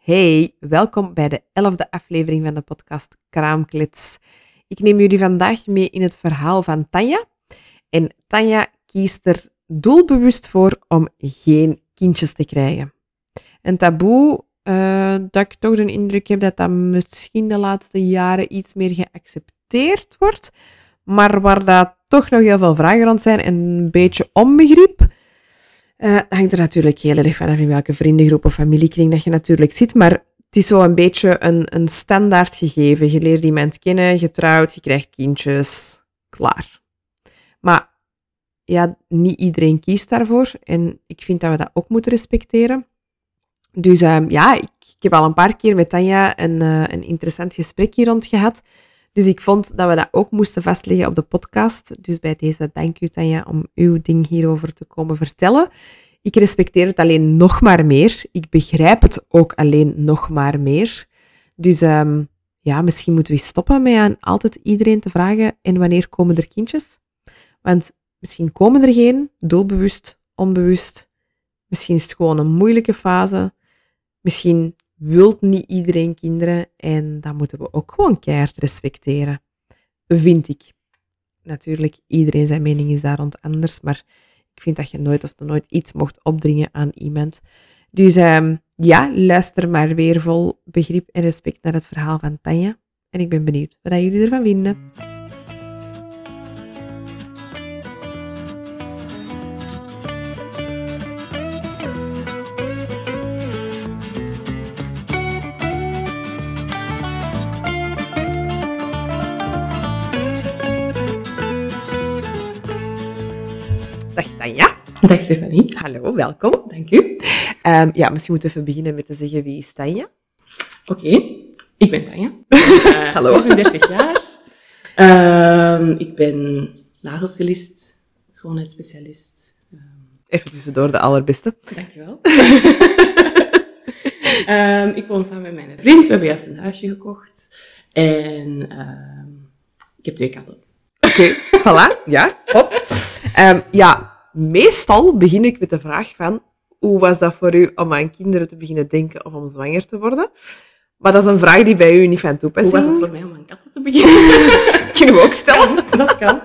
Hey, welkom bij de elfde aflevering van de podcast Kraamklits. Ik neem jullie vandaag mee in het verhaal van Tanja. En Tanja kiest er doelbewust voor om geen kindjes te krijgen. Een taboe uh, dat ik toch de indruk heb dat dat misschien de laatste jaren iets meer geaccepteerd wordt, maar waar dat toch nog heel veel vragen rond zijn en een beetje onbegrip. Uh, hangt er natuurlijk heel erg vanaf in welke vriendengroep of familiekring dat je natuurlijk zit, maar het is zo een beetje een, een standaard gegeven. Je leert iemand kennen, je trouwt, je krijgt kindjes, klaar. Maar ja, niet iedereen kiest daarvoor en ik vind dat we dat ook moeten respecteren. Dus uh, ja, ik, heb al een paar keer met Tanja een, uh, een interessant gesprek hier rond gehad. Dus ik vond dat we dat ook moesten vastleggen op de podcast. Dus bij deze dank u Tanja om uw ding hierover te komen vertellen. Ik respecteer het alleen nog maar meer. Ik begrijp het ook alleen nog maar meer. Dus um, ja, misschien moeten we stoppen met aan altijd iedereen te vragen en wanneer komen er kindjes? Want misschien komen er geen, doelbewust, onbewust. Misschien is het gewoon een moeilijke fase. Misschien wilt niet iedereen kinderen en dat moeten we ook gewoon keihard respecteren. Vind ik. Natuurlijk, iedereen zijn mening is daar rond anders, maar ik vind dat je nooit of nooit iets mocht opdringen aan iemand. Dus um, ja, luister maar weer vol begrip en respect naar het verhaal van Tanja. En ik ben benieuwd wat jullie ervan vinden. Dag Stefanie. Hallo, welkom. Dank u. Um, ja, misschien moeten we even beginnen met te zeggen wie is Tanja? Oké, okay. ik ben Tanja. Uh, Hallo. 35 jaar. Uh, ik ben nagelstilist, schoonheidsspecialist. Even tussendoor, de allerbeste. Dankjewel. um, ik woon samen met mijn vriend. We hebben juist een huisje gekocht. En ik heb twee katten. Oké, okay, voilà. Ja, top. Um, ja, meestal begin ik met de vraag van, hoe was dat voor u om aan kinderen te beginnen denken of om zwanger te worden? Maar dat is een vraag die bij u niet van toepassing is. Hoe was het voor mij om aan katten te beginnen? Kunnen we ook stellen? dat kan.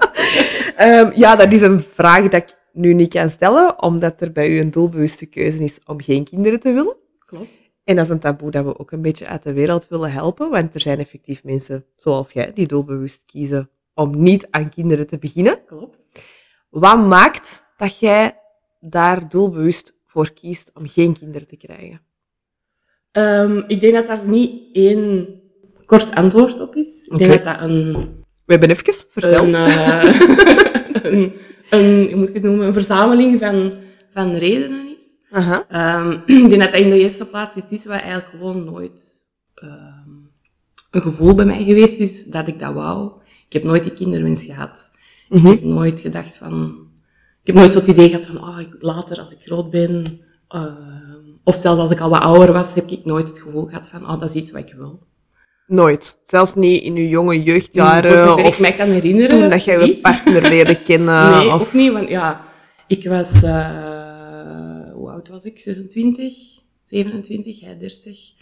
Um, ja, dat is een vraag dat ik nu niet kan stellen, omdat er bij u een doelbewuste keuze is om geen kinderen te willen. Klopt. En dat is een taboe dat we ook een beetje uit de wereld willen helpen, want er zijn effectief mensen zoals jij die doelbewust kiezen om niet aan kinderen te beginnen. Klopt. Wat maakt dat jij daar doelbewust voor kiest om geen kinderen te krijgen? Um, ik denk dat daar niet één kort antwoord op is. Ik okay. denk dat dat een... We hebben even, vertel. Een, uh, een, een, hoe moet ik het noemen, een verzameling van, van redenen is. Uh -huh. um, ik denk dat dat in de eerste plaats iets is wat eigenlijk gewoon nooit um, een gevoel bij mij geweest is dat ik dat wou. Ik heb nooit die kinderwens gehad. Mhm. Ik heb nooit gedacht van... Ik heb nooit het idee gehad van, ah, ik, later als ik groot ben, uh, of zelfs als ik al wat ouder was, heb ik nooit het gevoel gehad van, ah, dat is iets wat ik wil. Nooit. Zelfs niet in je jonge jeugdjaren. Zover of ik mij kan herinneren. toen dat jij je partner leerde kennen. nee, of... ook niet, want ja, ik was, uh, hoe oud was ik? 26, 27, hij 30.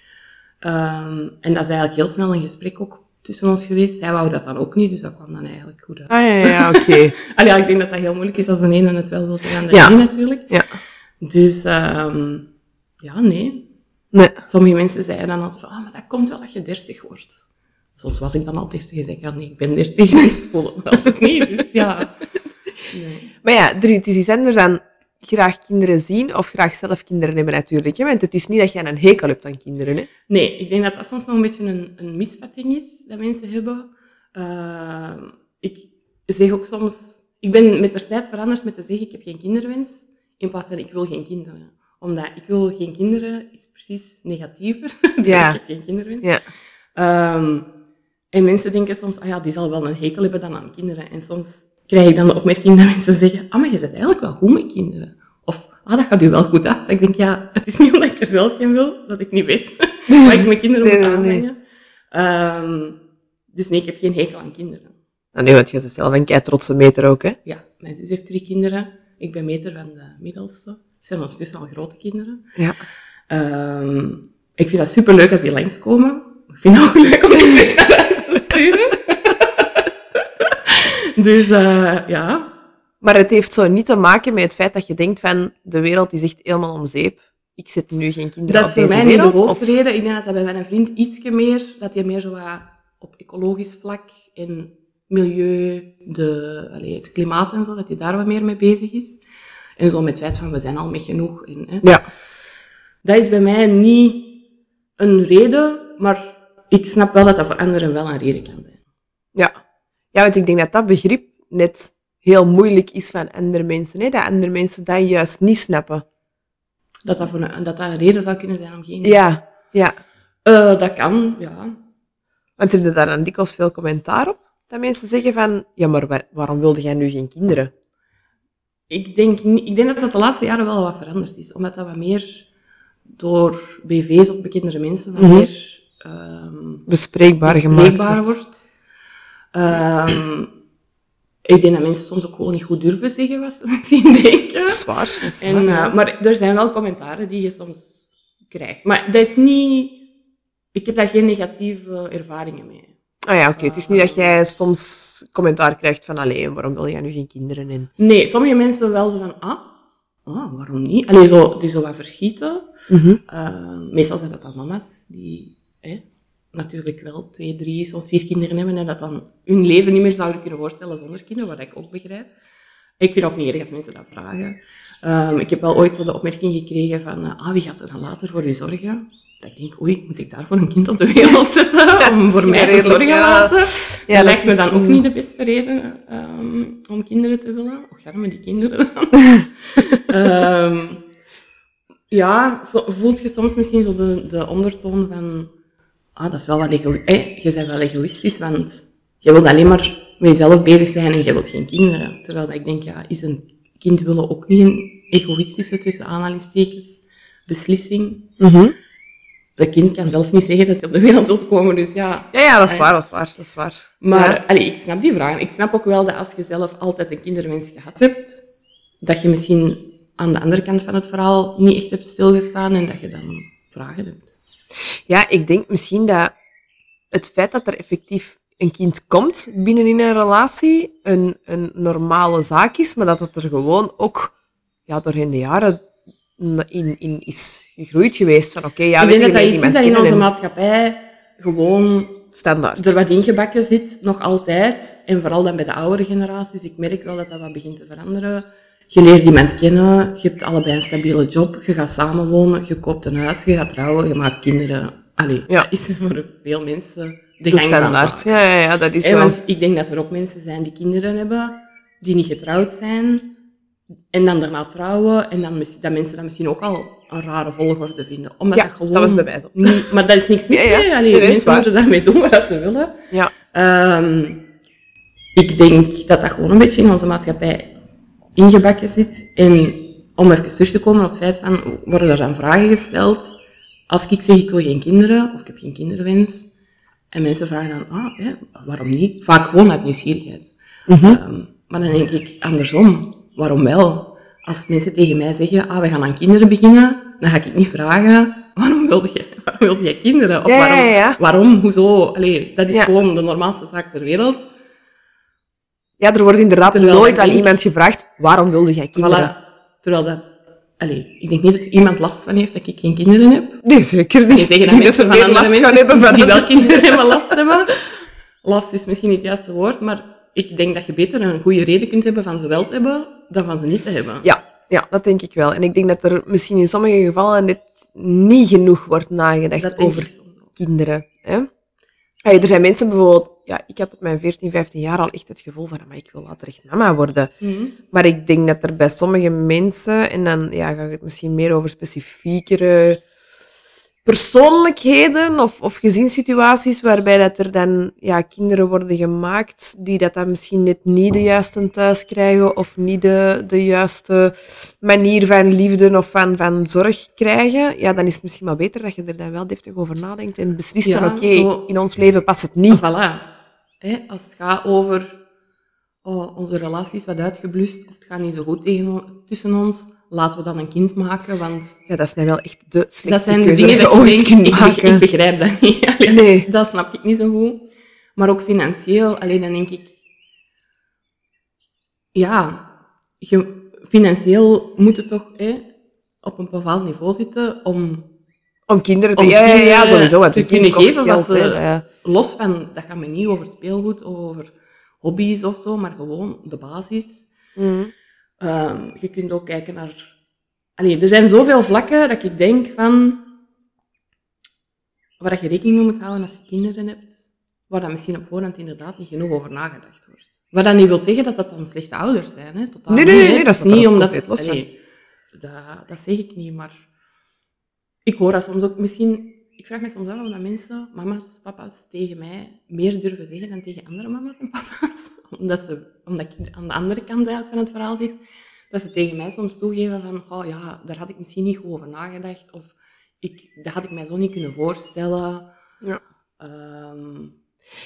Um, en dat is eigenlijk heel snel een gesprek ook tussen ons geweest. Zij wou dat dan ook niet, dus dat kwam dan eigenlijk goed uit. Ah ja, ja, oké. Okay. Allee, ja, ik denk dat dat heel moeilijk is als de ene het wel wil en de Ja. niet natuurlijk. ja. Dus, um, ja, nee. Nee. Sommige mensen zeiden dan altijd van, ah, maar dat komt wel als je 30 wordt. Soms was ik dan al 30 en zei ik, ja, nee, ik ben 30. ik voel het altijd niet, dus ja. Nee. Maar ja, het is iets anders dan graag kinderen zien of graag zelf kinderen hebben natuurlijk. Hè? Want het is niet dat jij een hekel hebt aan kinderen. Hè? Nee, ik denk dat dat soms nog een beetje een, een misvatting is dat mensen hebben. Uh, ik zeg ook soms, ik ben met de tijd veranderd met te zeggen ik heb geen kinderwens, in plaats van ik wil geen kinderen. Omdat ik wil geen kinderen is precies negatiever. dan Ja. ik heb geen kinderwens. Ja. Ehm, en mensen denken soms, ah ja, die zal wel een hekel hebben dan aan kinderen. En soms krijg ik dan de opmerking dat mensen zeggen, ah, maar je bent eigenlijk wel goed met kinderen. Of, ah, dat gaat u wel goed af. Ik denk, ja, het is niet omdat ik er zelf geen wil, dat ik niet weet wat ik met kinderen Nee, moet nee. aanbrengen. Ehm, dus nee, ik heb geen hekel aan kinderen. Nou, nee, want bent zelf een kei trotse meter ook, hè? Ja, mijn zus heeft drie kinderen. Ik ben meter van de middelste. Het zijn ondertussen al grote kinderen. Ja. Ehm, ik vind dat superleuk als die langskomen. Ik vind het ook leuk om die naar huis te sturen. Dus uh, ja. Maar het heeft zo niet te maken met het feit dat je denkt van de wereld is echt helemaal om zeep. Ik zit nu geen kinderen dat op deze wereld. Dat is voor mij niet de hoofdreden. Of... Ik denk dat dat bij mijn vriend ietsje meer, dat hij meer zo op ecologisch vlak en milieu, de, allez, het klimaat en zo, dat hij daar wat meer mee bezig is. En zo met het feit van, we zijn al met genoeg. En, hè. Ja. Dat is bij mij niet een reden, maar ik snap wel dat dat voor anderen wel een reden kan zijn. Ja. Want ik denk dat dat begrip net heel moeilijk is van andere mensen. Hè? Dat andere mensen dat juist niet snappen. Dat dat, voor een, dat, dat een reden zou kunnen zijn om geen... Ja, ja. Uh, dat kan, ja. Want heb je daar dan dikwijls veel commentaar op? Dat mensen zeggen van, ja, maar waar, waarom wilde jij nu geen kinderen? Ik denk, ik denk dat dat de laatste jaren wel wat veranderd is. Omdat dat wat meer door BV's of bekendere mensen wat mm -hmm. meer um, bespreekbaar, bespreekbaar gemaakt wordt. Um, ik denk dat mensen soms ook gewoon niet goed durven zeggen wat ze misschien denken. Dat is waar. Dat is en, uh, ja. Maar er zijn wel commentaren die je soms krijgt. Maar dat is niet... Ik heb daar geen negatieve ervaringen mee. Ah ja, oké. Het is niet dat jij soms commentaar krijgt van, alleen waarom wil jij nu geen kinderen in? Nee, sommige mensen wel zo van, ah, ah waarom niet? Allee, zo, die zo wat verschieten. Uh, meestal zijn dat dan mama's die hè, natuurlijk wel twee, drie, soms vier kinderen hebben en dat dan hun leven niet meer zouden kunnen voorstellen zonder kinderen, wat ik ook begrijp. Ik vind het ook niet erg als mensen dat vragen. Um, ik heb wel ooit zo de opmerking gekregen van, uh, ah, wie gaat er dan later voor u zorgen? Dat ik denk, oei, moet ik daarvoor een kind op de wereld zetten om voor mij te zorgen ja. laten? Ja, dat lijkt me dan ook niet de beste reden um, om kinderen te willen. Och, garme die kinderen dan. Ehm, ja, zo, voelt je soms misschien zo de, de ondertoon van... Ah, dat is wel wat egoïstisch. Eh, je bent wel egoïstisch, want je wilt alleen maar met jezelf bezig zijn en je wilt geen kinderen. Terwijl dat ik denk, ja, is een kind willen ook niet een egoïstische, tussen aanhalingstekens, beslissing. Mhm. Dat kind kan zelf niet zeggen dat hij op de wereld wil komen, dus ja... Ja, ja, dat is Ah, waar, dat is waar, dat is waar. Maar Ja. allee, ik snap die vragen. Ik snap ook wel dat als je zelf altijd een kinderwens gehad hebt, dat je misschien aan de andere kant van het verhaal niet echt hebt stilgestaan en dat je dan vragen hebt. Ja, ik denk misschien dat het feit dat er effectief een kind komt binnen in een relatie een, een normale zaak is, maar dat het er gewoon ook ja, doorheen de jaren in, in is gegroeid geweest. Van oké, ja, ik weet denk je, dat iets is dat in onze en maatschappij gewoon standaard. er wat ingebakken zit, nog altijd. En vooral dan bij de oudere generaties. Ik merk wel dat dat wat begint te veranderen. Je leert iemand kennen, je hebt allebei een stabiele job, je gaat samenwonen, je koopt een huis, je gaat trouwen, je maakt kinderen. Allee, Ja. dat is voor veel mensen de, de standaard. Ja, ja, ja, dat is Hè, wel. want ik denk dat er ook mensen zijn die kinderen hebben, die niet getrouwd zijn, en dan daarna trouwen, en dan dat mensen dat misschien ook al een rare volgorde vinden. Omdat Ja, dat gewoon... dat was bij mij zo. Niet, maar dat is niks mis Ja, ja. mee. Allee, mensen waar. moeten daarmee doen wat ze willen. Ja. Ehm, ik denk dat dat gewoon een beetje in onze maatschappij ingebakken zit. En om even terug te komen op het feit van, worden er dan vragen gesteld? Als ik zeg, ik wil geen kinderen, of ik heb geen kinderwens, en mensen vragen dan, ah, ja, waarom niet? Vaak gewoon uit nieuwsgierigheid. Ehm, maar dan denk ik andersom, waarom wel? Als mensen tegen mij zeggen, ah, we gaan aan kinderen beginnen, dan ga ik niet vragen, waarom wilde jij, waarom wilde jij kinderen? Of Ja, waarom, ja. waarom, hoezo? Allee, dat is gewoon de normaalste zaak ter wereld. Ja, er wordt inderdaad Terwijl nooit aan iemand gevraagd, waarom wilde jij kinderen? Voilà. Terwijl dat, allee, ik denk niet dat iemand last van heeft dat ik geen kinderen heb. Nee, zeker niet. Zeggen Ik dat denk dat ze mensen van andere last gaan hebben van die wel dat- kinderen hebben last hebben. Last is misschien niet het juiste woord, maar ik denk dat je beter een goede reden kunt hebben van ze wel te hebben, dan van ze niet te hebben. Ja, ja, dat denk ik wel. En ik denk dat er misschien in sommige gevallen net niet genoeg wordt nagedacht over kinderen. Hè? Allee, er zijn mensen bijvoorbeeld... Ja, ik had op mijn 14, 15 jaar al echt het gevoel van... Maar ik wil later echt mama worden. Mhm. Maar ik denk dat er bij sommige mensen... En dan ja, ga ik het misschien meer over specifiekere persoonlijkheden of, of gezinssituaties waarbij dat er dan ja, kinderen worden gemaakt die dat dan misschien net niet de juiste thuis krijgen of niet de, de juiste manier van liefde of van, van zorg krijgen, ja, dan is het misschien maar beter dat je er dan wel deftig over nadenkt en beslist Ja, van oké, in ons leven past het niet. Voilà. Hè, als het gaat over oh, onze relatie is wat uitgeblust, of het gaat niet zo goed tegen, tussen ons, laten we dan een kind maken, want... Ja, dat is nou wel echt de slechtste Dat zijn de dingen die je ik ooit kunt ik, maken. ik begrijp dat niet. Allee, Nee. Dat snap ik niet zo goed. Maar ook financieel, alleen dan denk ik... Ja, je, financieel moet het toch hè, op een bepaald niveau zitten om, Om kinderen te... om ja, ja, ja, kinderen sowieso. Want te kunnen geven. wat geld, ze, ja. Los van, dat gaat me niet over speelgoed over hobby's of zo, maar gewoon de basis. Mhm. Ehm, je kunt ook kijken naar... Allee, er zijn zoveel vlakken dat ik denk van... Waar je rekening mee moet houden als je kinderen hebt, waar dan misschien op voorhand inderdaad niet genoeg over nagedacht wordt. Wat dat niet wil zeggen dat dat dan slechte ouders zijn, hè? Totaal Nee, nee, nee, nee, dat is niet omdat... los allee, dat, dat zeg ik niet, maar... Ik hoor dat soms ook misschien... Ik vraag me soms af of dat mensen, mama's, papa's, tegen mij meer durven zeggen dan tegen andere mama's en papa's. Omdat, ze, omdat ik aan de andere kant eigenlijk van het verhaal zit. Dat ze tegen mij soms toegeven van, oh ja, daar had ik misschien niet goed over nagedacht. Of ik, dat had ik mij zo niet kunnen voorstellen. Ja. Ehm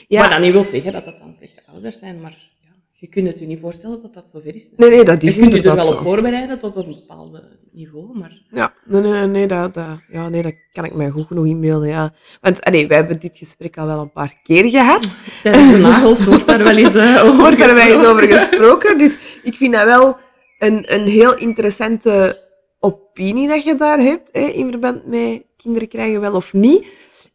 Ja. Wat dat niet wil zeggen dat dat dan slechte ouders zijn, maar ja, je kunt het je niet voorstellen dat dat zover is. Nee, nee, dat is je kunt je er wel op voorbereiden tot een bepaald niveau, maar... Ja, nee, nee, nee, nee, dat, dat, ja, nee, dat kan ik mij goed genoeg inbeelden, ja. Want allee, wij hebben dit gesprek al wel een paar keer gehad. Tijdens de nagels wordt daar wel eens uh, over wordt er wel eens gesproken. over gesproken. Dus ik vind dat wel een, een heel interessante opinie dat je daar hebt, hè, in verband met kinderen krijgen wel of niet.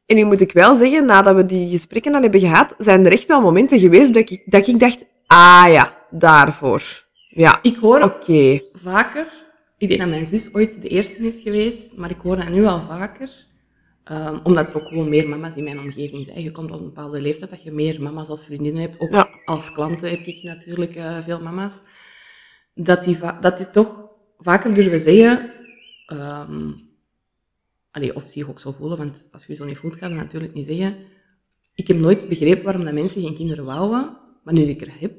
En nu moet ik wel zeggen, nadat we die gesprekken dan hebben gehad, zijn er echt wel momenten geweest dat ik, dat ik dacht, ah ja, daarvoor. Ja, Ik hoor oké. vaker, ik denk dat mijn zus ooit de eerste is geweest, maar ik hoor dat nu al vaker, ehm, omdat er ook gewoon meer mama's in mijn omgeving zijn. Je komt op een bepaalde leeftijd dat je meer mama's als vriendinnen hebt. Ook Ja. als klanten heb ik natuurlijk eh, veel mama's. Dat die, dat die toch vaker durven zeggen, ehm, allee, of zich ook zo voelen, want als je je zo niet voelt, ga je natuurlijk niet zeggen. Ik heb nooit begrepen waarom dat mensen geen kinderen wouden, maar nu ik er heb,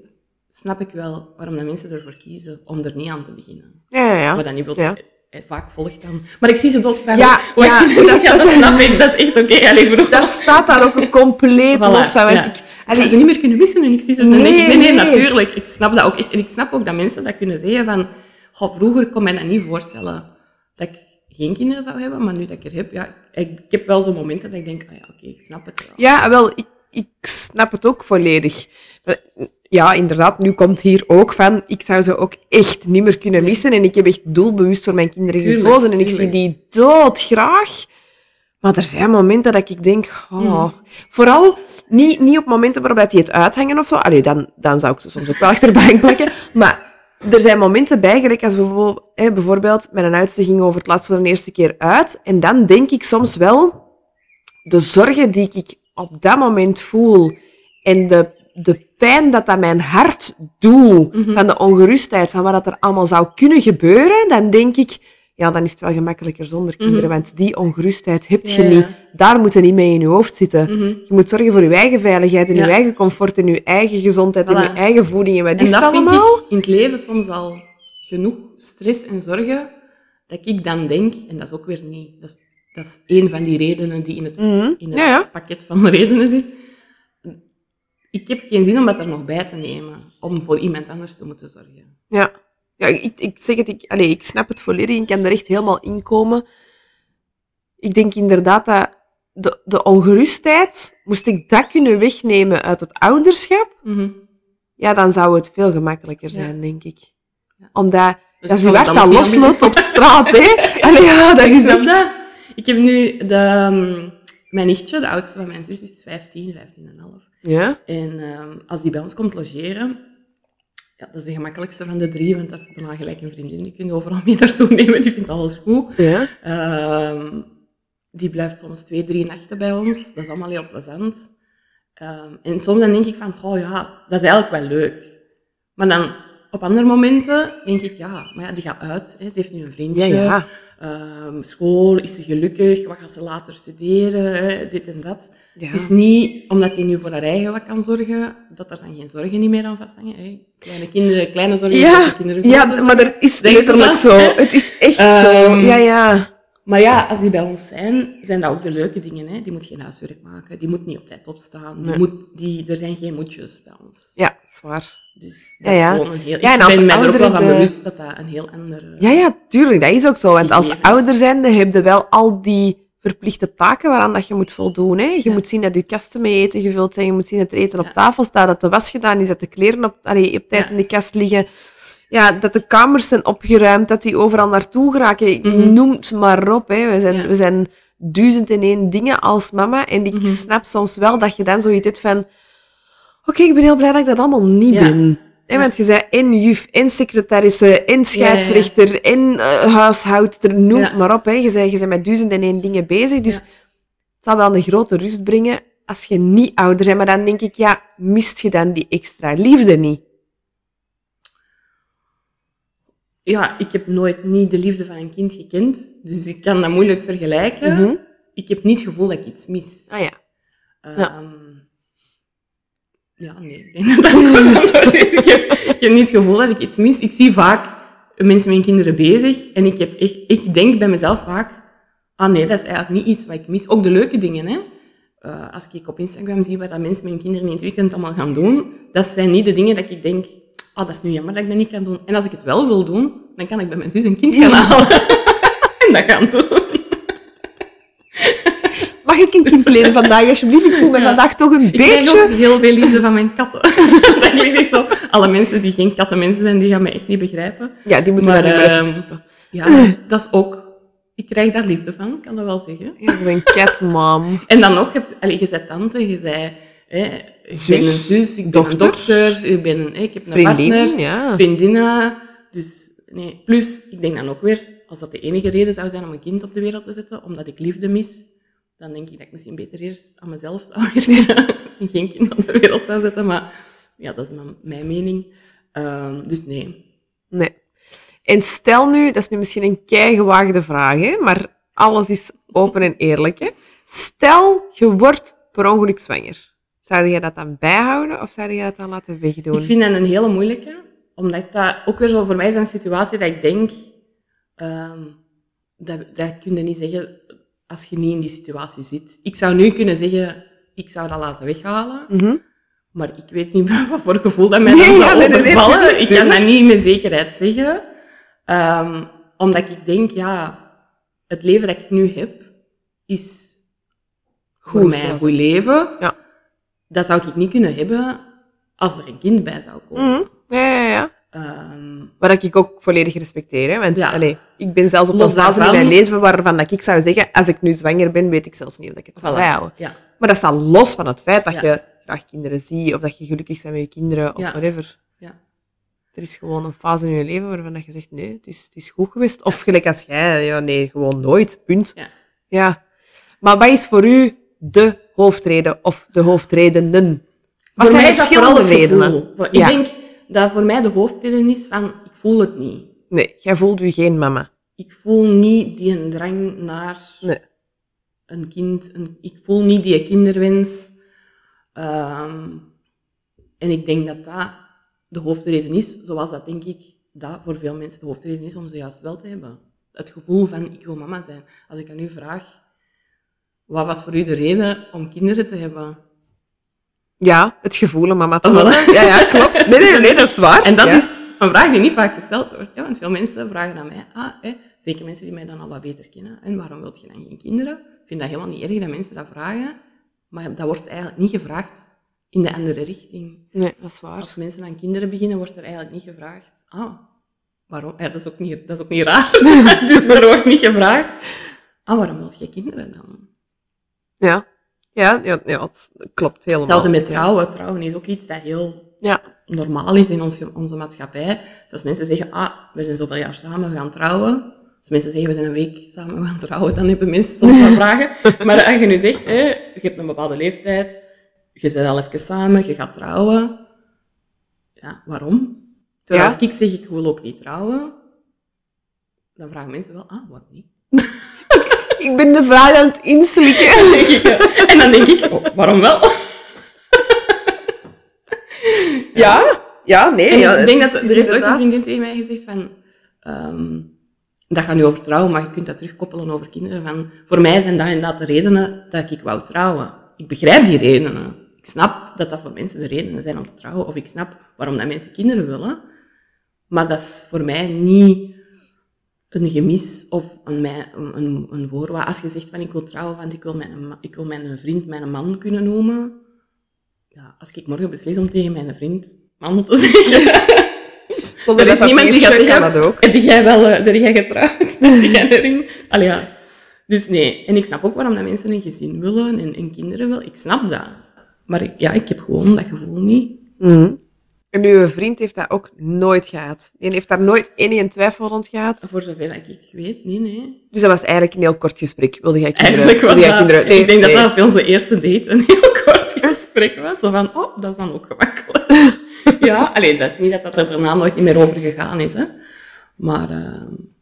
snap ik wel waarom dat mensen ervoor kiezen om er niet aan te beginnen. Ja, ja, ja. Maar dat niet wil Ja. eh, vaak volgt dan. Maar ik zie ze doodgraag. Ja, ja, dat snap ik. Dat is echt oké. Bro. Dat staat daar ook compleet Voilà, los van. Ja. ik, Ik zou ze niet meer kunnen missen en ik zie ze. Dan Nee, nee, nee, nee. natuurlijk. Ik snap dat ook echt. En ik snap ook dat mensen dat kunnen zeggen van... Goh, vroeger kon mij dat niet voorstellen dat ik geen kinderen zou hebben, maar nu dat ik er heb, ja, ik, ik heb wel zo'n momenten dat ik denk, ah ja, oké, ik snap het wel. Ja, wel, ik, ik snap het ook volledig. Maar, Ja, inderdaad, nu komt hier ook van, ik zou ze ook echt niet meer kunnen missen. En ik heb echt doelbewust voor mijn kinderen Tuurlijk, gekozen. En ik zie die doodgraag. Maar er zijn momenten dat ik denk, oh, Hmm. vooral niet, niet op momenten waarop die het uithangen of zo. Allee, dan, dan zou ik ze soms ook wel achter de bank plakken. Maar er zijn momenten bij, gelijk als bijvoorbeeld, hè, bijvoorbeeld mijn oudste ging over het laatste de eerste keer uit. En dan denk ik soms wel, de zorgen die ik op dat moment voel en de, de pijn dat dat mijn hart doet, Mhm. van de ongerustheid, van wat dat er allemaal zou kunnen gebeuren, dan denk ik, ja, dan is het wel gemakkelijker zonder kinderen, want die ongerustheid heb je Mhm. Ja, ja. niet. Daar moet je niet mee in je hoofd zitten. Je moet zorgen voor je eigen veiligheid en Ja. je eigen comfort en je eigen gezondheid en je eigen voeding en wat En is dat vind allemaal? ik in het leven soms al genoeg stress en zorgen, dat ik dan denk, en dat is ook weer niet, dat is, dat is één van die redenen die in het, in het Mhm. Pakket van de redenen zit. Ik heb geen zin om dat er nog bij te nemen, om voor iemand anders te moeten zorgen. Ja, ja ik, ik zeg het, ik, allee, ik snap het volledig, ik kan er echt helemaal in komen. Ik denk inderdaad dat de, de ongerustheid, moest ik dat kunnen wegnemen uit het ouderschap, Mhm. ja, dan zou het veel gemakkelijker zijn, denk ik. Omdat, Dus dat is dan dat losloopt op straat, hè. Allee, ja, dat is echt... dat. Ik heb nu de, ehm, mijn nichtje, de oudste van mijn zus, is 15, 15 en half. Ja? En ehm, als die bij ons komt logeren, ja, dat is de gemakkelijkste van de drie, want dat is bijna gelijk een vriendin. Die kun je overal mee naartoe nemen, die vindt alles goed. Ja? Ehm, die blijft soms twee, drie nachten bij ons. Dat is allemaal heel plezant. Ehm, en soms dan denk ik van, oh ja, dat is eigenlijk wel leuk. Maar dan op andere momenten denk ik, ja, maar ja, die gaat uit. Hè. Ze heeft nu een vriendje. Ja, ja. Ehm, school, is ze gelukkig? Wat gaat ze later studeren? Hè? Dit en dat. Ja. Het is niet omdat hij nu voor haar eigen wat kan zorgen, dat er dan geen zorgen niet meer aan vasthangen. Hè? Kleine kinderen, kleine zorgen, Ja, kinderen, ja, maar er is letterlijk dat, zo. Het is echt Ehm, zo. Ja, ja. Maar ja, als die bij ons zijn, zijn dat ook de leuke dingen. Hè? Die moet geen huiswerk maken, die moet niet op tijd opstaan. Die Nee. moet, die, er zijn geen moedjes bij ons. Ja, zwaar. Dus Ja, dat is gewoon een heel... Ja, en ik als ben mij er ook wel van bewust dat dat een heel andere... Ja, ja, tuurlijk, dat is ook zo. Want als ouder zijnde heb je wel al die verplichte taken waaraan dat je moet voldoen. Hè? Je Ja. moet zien dat je kasten met eten gevuld zijn, je moet zien dat er eten op tafel staat, dat de was gedaan is, dat de kleren op, allee, op tijd in de kast liggen. Ja, dat de kamers zijn opgeruimd, dat die overal naartoe geraken. Mhm. Noem het maar op. Hè. We, zijn, Ja. we zijn duizend en één dingen als mama. En ik Mhm. snap soms wel dat je dan zoiets hebt van... Oké, ik ben heel blij dat ik dat allemaal niet Ja. ben. Hè, want je zei en juf, en secretaresse, en scheidsrechter, en eh, huishoudster, noem het maar op. Hè. Je zei, je bent met duizend en één dingen bezig. Dus het zal wel een grote rust brengen als je niet ouder bent. Maar dan denk ik, ja, mist je dan die extra liefde niet? Ja, ik heb nooit niet de liefde van een kind gekend. Dus ik kan dat moeilijk vergelijken. Mhm. Ik heb niet het gevoel dat ik iets mis. Ah ja. Ehm, Ja. ja. nee. Ik, denk dat dat ik, heb, ik heb niet het gevoel dat ik iets mis. Ik zie vaak mensen met kinderen bezig. En ik, heb echt, ik denk bij mezelf vaak... Ah nee, dat is eigenlijk niet iets wat ik mis. Ook de leuke dingen, hè. Eh, als ik op Instagram zie wat dat mensen met hun kinderen in het weekend allemaal gaan doen, dat zijn niet de dingen dat ik denk, ah, dat is nu jammer dat ik dat niet kan doen. En als ik het wel wil doen, dan kan ik bij mijn zus een kind gaan halen. en dat gaan doen. Mag ik een kind leren vandaag, alsjeblieft? Ik voel me vandaag toch een Ik krijg beetje... ook heel veel liefde van mijn katten. dat klinkt echt zo. Alle mensen die geen kattenmensen zijn, die gaan mij echt niet begrijpen. Ja, die moeten Maar, daar maar even ehm, skippen. Ja, dat is ook... Ik krijg daar liefde van, kan dat wel zeggen. Je bent een catmom. En dan nog, heb, allee, je bent tante, je zei, hè, ik Zus, ben een zus, ik ben een dochter, ik, ben een, ik heb een Vriendin, partner, ja. vriendinnen. Dus, nee. Plus, ik denk dan ook weer, als dat de enige reden zou zijn om een kind op de wereld te zetten, omdat ik liefde mis, dan denk ik dat ik misschien beter eerst aan mezelf zou werken en geen kind op de wereld zou zetten. Maar ja, dat is mijn, mijn mening. Ehm, dus nee. Nee. En stel nu, dat is nu misschien een keigewaagde vraag, hè, maar alles is open en eerlijk. Hè. Stel, je wordt per ongeluk zwanger. Zou jij dat dan bijhouden of zou jij dat dan laten wegdoen? Ik vind dat een hele moeilijke, omdat dat ook weer zo voor mij is een situatie dat ik denk, ehm, dat, dat kun je niet zeggen als je niet in die situatie zit. Ik zou nu kunnen zeggen, ik zou dat laten weghalen, maar ik weet niet wat voor gevoel dat mij Nee, dan ja, zou nee, nee, nee, overvallen. ik kan dat niet met zekerheid zeggen, Ehm, omdat ik denk, ja, het leven dat ik nu heb, is voor Goed, mij zoals een goed leven. Ja. Dat zou ik niet kunnen hebben als er een kind bij zou komen. Mhm. Ja, ja, ja. Ehm, Wat dat ik ook volledig respecteer. Hè? Want Ja. allee, ik ben zelfs op een fase in mijn leven waarvan dat ik zou zeggen, als ik nu zwanger ben, weet ik zelfs niet of ik het zal Voilà. bijhouden. Ja. Maar dat staat los van het feit dat Ja. je graag kinderen ziet, of dat je gelukkig bent met je kinderen, of whatever. ja. Er is gewoon een fase in je leven waarvan dat je zegt, nee, het is, het is goed geweest. Of gelijk als jij, ja, nee, gewoon nooit, punt. Ja. Ja. Maar wat is voor u de hoofdreden of de hoofdredenen? Wat voor zijn mij is dat vooral het redenen? Ja. Ik denk dat voor mij de hoofdreden is van, ik voel het niet. Nee, jij voelt u geen mama. Ik voel niet die een drang naar Nee. een kind. Een, ik voel niet die kinderwens. Ehm, en ik denk dat dat de hoofdreden is, zoals dat denk ik dat voor veel mensen de hoofdreden is om ze juist wel te hebben. Het gevoel van, ik wil mama zijn. Als ik aan u vraag, wat was voor u de reden om kinderen te hebben? Ja, het gevoel om mama te Oh, worden. Ja, ja, klopt. Nee, nee, nee, dat is waar. En dat Ja. is een vraag die niet vaak gesteld wordt. Ja, want veel mensen vragen aan mij, ah, hè, zeker mensen die mij dan al wat beter kennen, en waarom wilt je dan geen kinderen? Ik vind dat helemaal niet erg dat mensen dat vragen, maar dat wordt eigenlijk niet gevraagd in de andere richting. Nee, dat is waar. Als mensen aan kinderen beginnen, wordt er eigenlijk niet gevraagd, ah, waarom? Ja, dat, is ook niet, dat is ook niet raar. dus er wordt niet gevraagd, ah, waarom wilt je kinderen dan? Ja. Ja, ja, ja het klopt helemaal. Hetzelfde met trouwen. Trouwen is ook iets dat heel Ja. normaal is in onze, onze maatschappij. Dus als mensen zeggen, ah, we zijn zoveel jaar samen, we gaan trouwen. Als mensen zeggen, we zijn een week samen, we gaan trouwen, dan hebben mensen soms wel vragen. Maar als je nu zegt, hè, je hebt een bepaalde leeftijd, je bent al even samen, je gaat trouwen. Ja, waarom? Terwijl Ja. als ik zeg, ik wil ook niet trouwen, dan vragen mensen wel, ah, waarom niet? Ik ben de vraag aan het inslikken. Dan denk ik, en dan denk ik, oh, waarom wel? Ja, ja, nee. En ja, ik denk dat er heeft ooit een vriendin tegen mij gezegd van... ehm, dat gaat nu over trouwen, maar je kunt dat terugkoppelen over kinderen. Van, voor mij zijn dat inderdaad de redenen dat ik wou trouwen. Ik begrijp die redenen. Ik snap dat dat voor mensen de redenen zijn om te trouwen, of ik snap waarom dat mensen kinderen willen. Maar dat is voor mij niet een gemis of een, een, een, voorwaarde. Als je zegt van ik wil trouwen, want ik wil mijn, ik wil mijn vriend mijn man kunnen noemen. Ja, als ik morgen beslis om tegen mijn vriend man te zeggen. Zonder er is dat niemand die gaat zeggen, dat ook. heb jij wel, uh, ben jij getrouwd? Heb jij een ring? Allee, ja. Dus nee. En ik snap ook waarom dat mensen een gezin willen en, en kinderen willen. Ik snap dat. Maar ik, ja, ik heb gewoon dat gevoel niet. Mhm. En uw vriend heeft dat ook nooit gehad. Die heeft daar nooit één twijfel rond gehad. Voor zover ik weet, nee, nee. Dus dat was eigenlijk een heel kort gesprek. Wilde jij kinderen? Eigenlijk was dat, kinderen? Nee, ik denk nee. dat dat op onze eerste date een heel kort gesprek was. Zo van, oh, dat is dan ook gemakkelijk. ja, alleen dat is niet dat dat er daarna nooit niet meer over gegaan is, hè. Maar, uh,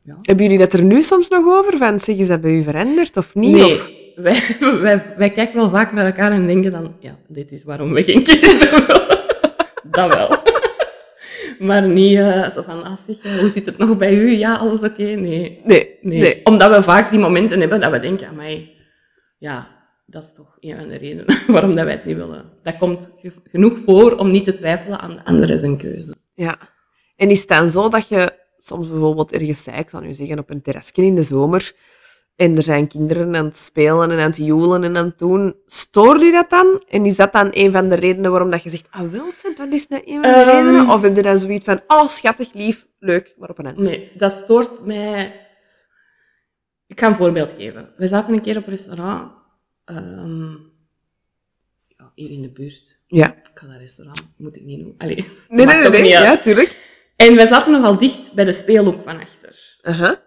ja. Hebben jullie dat er nu soms nog over? Van, zeg, is dat bij u veranderd of niet? Nee, Of? wij, wij, wij kijken wel vaak naar elkaar en denken dan, ja, dit is waarom we geen kinderen willen. dat wel. Maar niet uh, zo van, ah, zeg, hoe zit het nog bij u? Ja, alles oké? Nee. Nee, nee. nee. Omdat we vaak die momenten hebben dat we denken, amai, ja, dat is toch een van de redenen waarom dat wij het niet willen. Dat komt ge- genoeg voor om niet te twijfelen aan de andere zijn keuze. Ja. En is het dan zo dat je soms bijvoorbeeld ergens zei, ik zal nu zeggen, op een terrasje in de zomer, en er zijn kinderen aan het spelen en aan het joelen en aan het doen, stoort u dat dan? En is dat dan een van de redenen waarom dat je zegt, ah wat is dat een van de Ehm. redenen? Of heb je dan zoiets van, oh schattig, lief, leuk, maar op een? Nee, dat stoort mij. Ik ga een voorbeeld geven. We zaten een keer op een restaurant, ehm, ja, hier in de buurt. Ja. Ik ga dat restaurant, moet ik niet noemen. Allee, Nee, nee, nee, nee. Ja, tuurlijk. En we zaten nogal dicht bij de speelhoek van achter. Aha.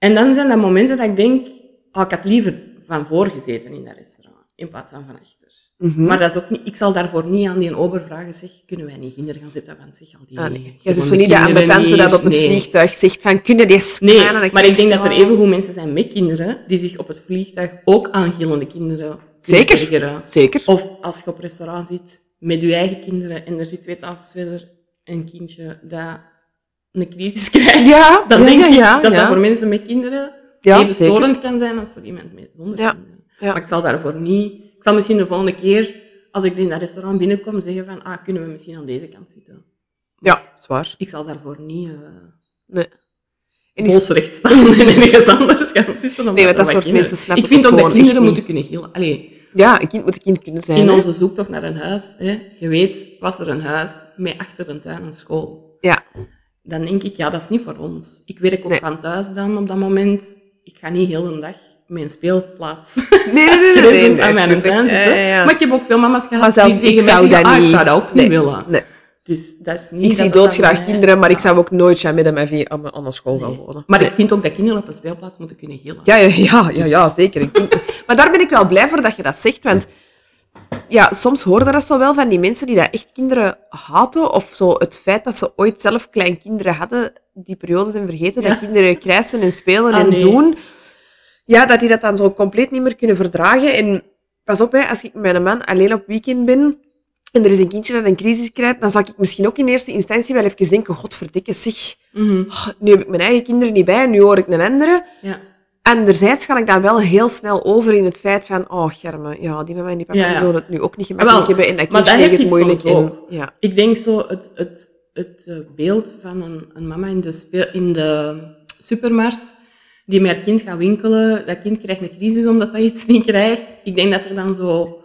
En dan zijn dat momenten dat ik denk, oh, ik had liever van voor gezeten in dat restaurant, in plaats van van achter. Mhm. Maar dat is ook niet, ik zal daarvoor niet aan die ober vragen, zeg, kunnen wij niet kinderen gaan zitten? Want zeg, al die... Ah, nee. Gewone bent zo niet de ambetante dat op het Nee. vliegtuig zegt van, kunnen die Nee, maar ik denk dat er evengoed mensen zijn met kinderen die zich op het vliegtuig ook aan gillende kinderen Zeker. Zeker. Of als je op restaurant zit met je eigen kinderen en er zit twee tafels verder een kindje dat een crisis krijgt, Ja, dan ja, denk ja, ik ja, dat dat voor mensen met kinderen even zeker. storend kan zijn als voor iemand met, zonder kinderen. ja. Maar ik zal daarvoor niet... Ik zal misschien de volgende keer, als ik in dat restaurant binnenkom, zeggen van, ah, kunnen we misschien aan deze kant zitten? Ja, zwaar. Ik zal daarvoor niet... eh Nee. En is- bolsrecht staan en ergens anders gaan zitten. Nee, want dat soort kinderen- mensen snappen Ik vind dat gewoon kinderen moeten kunnen gillen. Allee, Ja, een kind moet een kind kunnen zijn. in hè. onze zoektocht naar een huis, hè, je weet, was er een huis met achter een tuin een school. Ja. Dan denk ik, ja, dat is niet voor ons. Ik werk ook Nee. van thuis dan op dat moment. Ik ga niet heel de dag mijn speelplaats Nee, nee, nee. nee, grenzend nee, aan mijn tuin zitten. Ja, ja, ja. Maar ik heb ook veel mama's gehad Maar zelfs die ik zou zeggen, dat ah, niet... ik zou dat ook niet willen. Nee. Dus dat is niet Ik zie doodgraag mij- kinderen, maar ik ja. zou ook nooit jamais met hem even aan, aan school gaan wonen. Maar ik vind ook dat kinderen op een speelplaats moeten kunnen gillen. Ja, ja, ja, ja, ja zeker. Maar daar ben ik wel blij voor dat je dat zegt, want ja, soms hoor je dat zo wel van die mensen die dat echt kinderen haten, of zo het feit dat ze ooit zelf klein kinderen hadden, die periode zijn vergeten, dat kinderen krijsen en spelen Ah, en nee. doen, ja, dat die dat dan zo compleet niet meer kunnen verdragen. En pas op, hè, als ik met mijn man alleen op weekend ben, en er is een kindje dat een crisis krijgt, dan zal ik misschien ook in eerste instantie wel even denken, godverdikke, zeg, Mhm. oh, nu heb ik mijn eigen kinderen niet bij, nu hoor ik een andere. Ja. Anderzijds ga ik dan wel heel snel over in het feit van, oh, germe, ja, die mama en die papa Ja, ja. zullen het nu ook niet gemakkelijk Ah, hebben en dat kindje dat heeft het moeilijk. ook. ja. Ik denk zo het, het, het eh, beeld van een, een mama in de, speel, in de supermarkt die met haar kind gaat winkelen. Dat kind krijgt een crisis omdat hij iets niet krijgt. Ik denk dat er dan zo...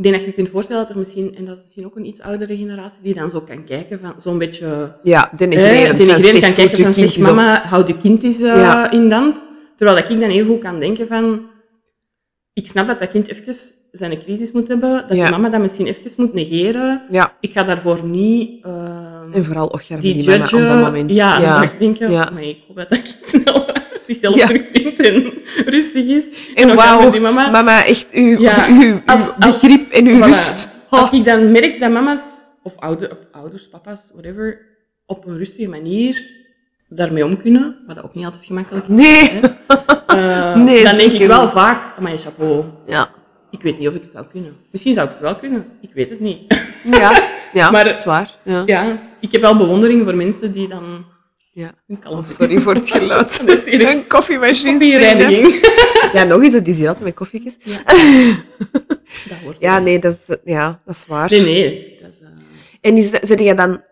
Ik denk dat je kunt voorstellen dat er misschien, en dat is misschien ook een iets oudere generatie, die dan zo kan kijken van zo'n beetje... Ja, eh, denigrerend. zeg, kan kijken van, zeg op. mama, houd je kind eens eh, Ja. in dand. Terwijl dat ik dan even goed kan denken van... Ik snap dat dat kind even zijn crisis moet hebben, dat Ja. de mama dat misschien even moet negeren. Ja, Ik ga daarvoor niet eh, en vooral, germe, die die, mama op dat moment. Ja, dan zou ik denken, Ja. maar ik hoop dat dat kind snel zichzelf Ja. terugvindt en rustig is. En wauw, mama. mama, echt uw, Ja, uw, als- als- begrip en uw voilà. rust. Als ik dan merk dat mama's, of ouder, ouders, papa's, whatever, op een rustige manier daarmee om kunnen, wat dat ook niet altijd gemakkelijk is. Nee. Eh, Nee, dan denk ik wel niet. vaak, mijn chapeau, Ja. ik weet niet of ik het zou kunnen. Misschien zou ik het wel kunnen, ik weet het niet. Ja, ja Maar- dat is waar. Ja. ja, ik heb wel bewondering voor mensen die dan Ja. Oh, sorry voor het geluid. Dat is hier een koffiemachine. koffiereiniging. Ja, nog eens, het is hier altijd met koffietjes. Dat hoort Ja, nee, dat is, ja, dat is waar. Nee, nee. Dat is, eh, En is, zit je dan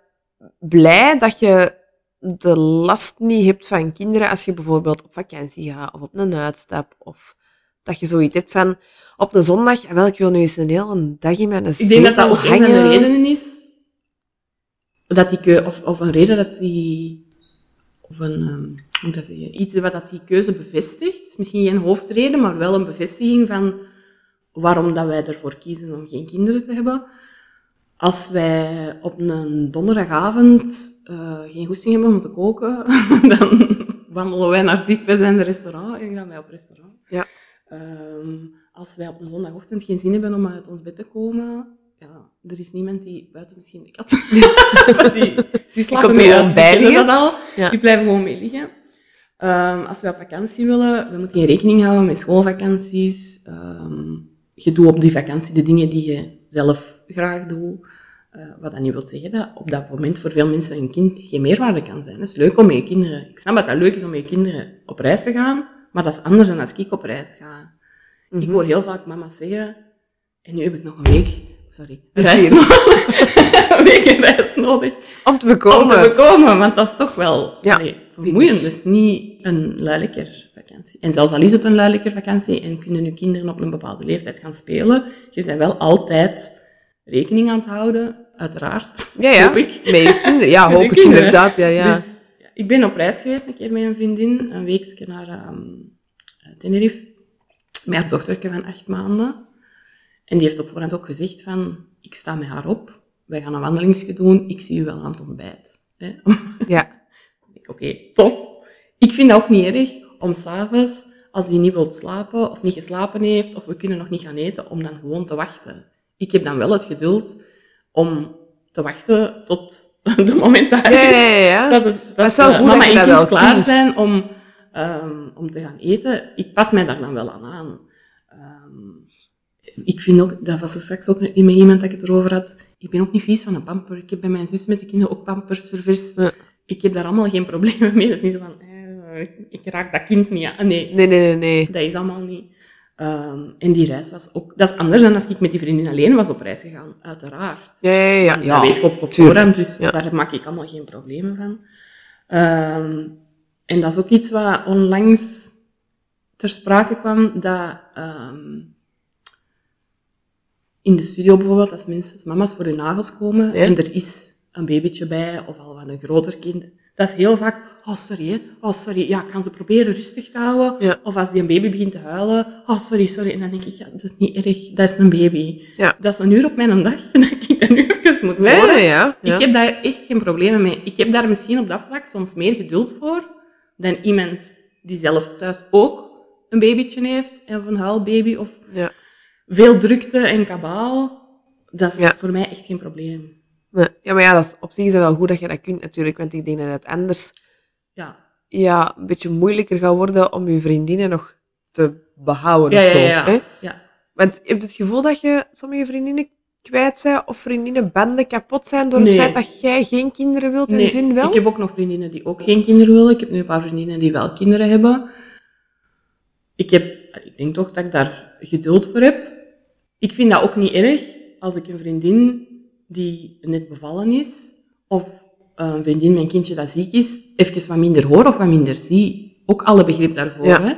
blij dat je de last niet hebt van kinderen als je bijvoorbeeld op vakantie gaat of op een uitstap of dat je zoiets hebt van op een zondag, ah, wel, ik wil nu eens een hele dag in mijn Ik denk dat dat zetel ook een van de redenen is. Dat die keu- of, of een reden dat die... Of een... ehm, hoe dat zeggen? Iets wat dat die keuze bevestigt. Is misschien geen hoofdreden, maar wel een bevestiging van waarom dat wij ervoor kiezen om geen kinderen te hebben. Als wij op een donderdagavond eh, geen goesting hebben om te koken, dan wandelen wij naar het dichtstbijzijnde restaurant en gaan wij op restaurant. Ja. Ehm, als wij op een zondagochtend geen zin hebben om uit ons bed te komen, er is niemand die, buiten misschien de kat, die, die slapen mee uit, bij die dat al. Ja. Die blijven gewoon mee liggen. Ehm, als we op vakantie willen, we moeten geen rekening houden met schoolvakanties. Ehm, je doet op die vakantie de dingen die je zelf graag doet. Eh, wat dat niet wil zeggen dat op dat moment voor veel mensen een kind geen meerwaarde kan zijn. Het is leuk om met je kinderen... Ik snap dat dat leuk is om met je kinderen op reis te gaan, maar dat is anders dan als ik op reis ga. Ik hoor heel vaak mama's zeggen, en nu heb ik nog een week... Sorry. Reis een week een reis nodig Om te bekomen. om te bekomen, want dat is toch wel Ja, allee, vermoeiend. Dus niet een luilijker vakantie. En zelfs al is het een luilijker vakantie en kunnen je kinderen op een bepaalde leeftijd gaan spelen, je bent wel altijd rekening aan het houden, uiteraard. Ja, ja. Hoop ik. Met je kinderen. Ja, hoop ik inderdaad. Ja, ja. Dus ja, ik ben op reis geweest een keer met een vriendin, een weekje naar ehm, Tenerife, met haar dochterke van acht maanden. En die heeft op voorhand ook gezegd van, ik sta met haar op, wij gaan een wandelingsje doen, ik zie u wel aan het ontbijt. Hè? ja. Oké, tof. Ik vind dat ook niet erg om s'avonds, als die niet wilt slapen of niet geslapen heeft of we kunnen nog niet gaan eten, om dan gewoon te wachten. Ik heb dan wel het geduld om te wachten tot de moment dat, Ja, ja, ja, ja. dat, het, dat is eh, goed mama en kind klaar zijn om, ehm, om te gaan eten. Ik pas mij daar dan wel aan aan. Ik vind ook, dat was er straks ook met iemand dat ik het erover had, ik ben ook niet vies van een pamper. Ik heb bij mijn zus met de kinderen ook pampers ververst. Ja. Ik heb daar allemaal geen problemen mee. Dat is niet zo van, eh, ik, ik raak dat kind niet aan. Nee, Nee, nee, nee, nee. dat is allemaal niet. Ehm, en die reis was ook... Dat is anders dan als ik met die vriendin alleen was op reis gegaan, uiteraard. Ja, ja, ja. Dat ja. weet ik op, op voorhand, dus Ja. daar maak ik allemaal geen problemen van. Ehm, en dat is ook iets wat onlangs ter sprake kwam, dat ehm, in de studio bijvoorbeeld, als mensen, als mama's voor hun nagels komen Ja. en er is een babytje bij, of al wat een groter kind, dat is heel vaak, oh sorry, oh sorry, ja, ik kan ze proberen rustig te houden. Ja. Of als die een baby begint te huilen, oh sorry, sorry. En dan denk ik, ja, dat is niet erg, dat is een baby. Ja. Dat is een uur op mijn dag, dat ik dat nu even moet Ja, horen. ja, ja. Ik heb daar echt geen problemen mee. Ik heb daar misschien op dat vlak soms meer geduld voor dan iemand die zelf thuis ook een babytje heeft, of een huilbaby, of Ja. Veel drukte en kabaal. Dat is Ja. voor mij echt geen probleem. Nee. ja, maar ja, dat is, op zich is het wel goed dat je dat kunt natuurlijk, want ik denk dat het anders Ja, ja, een beetje moeilijker gaat worden om je vriendinnen nog te behouden ja, of ja. zo. ja, Hè? ja. Want je hebt het gevoel dat je sommige vriendinnen kwijt zijn of vriendinnenbanden kapot zijn door het feit dat jij geen kinderen wilt en Nee, zin wel? ik heb ook nog vriendinnen die ook geen kinderen willen. Ik heb nu een paar vriendinnen die wel kinderen hebben. Ik, heb, ik denk toch dat ik daar geduld voor heb. Ik vind dat ook niet erg als ik een vriendin die net bevallen is, of een vriendin een kindje dat ziek is, even wat minder hoor of wat minder zie. Ook alle begrip daarvoor. Ja. Hè?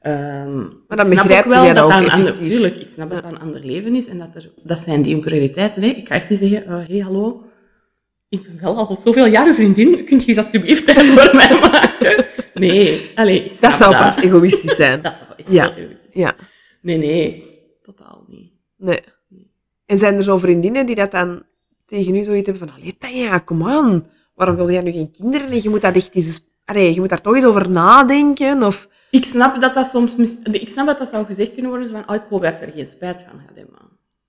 Ehm, Maar dan ik snap begrijpt ook wel dat dat een ander, tuurlijk, ik snap dat dat een ander leven is en dat, er, dat zijn die hun prioriteiten. Hè? Ik ga echt niet zeggen, hé, hey, hallo, ik ben wel al zoveel jaren vriendin, kunt je eens alsjeblieft tijd voor mij maken? Nee, allee, ik snap dat zou pas egoïstisch zijn. Dat zou echt Ja. egoïstisch zijn. Ja, Nee, nee, totaal niet. Nee. En zijn er zo vriendinnen die dat dan tegen u zoiets hebben van, allee Tanja, kom aan, waarom wil jij nu geen kinderen? En je moet dat echt eens, allee, je moet daar toch eens over nadenken, of... Ik snap dat dat soms... mis- Ik snap dat dat zou gezegd kunnen worden, zo van, oh, ik hoop dat ze er geen spijt van gaat hebben.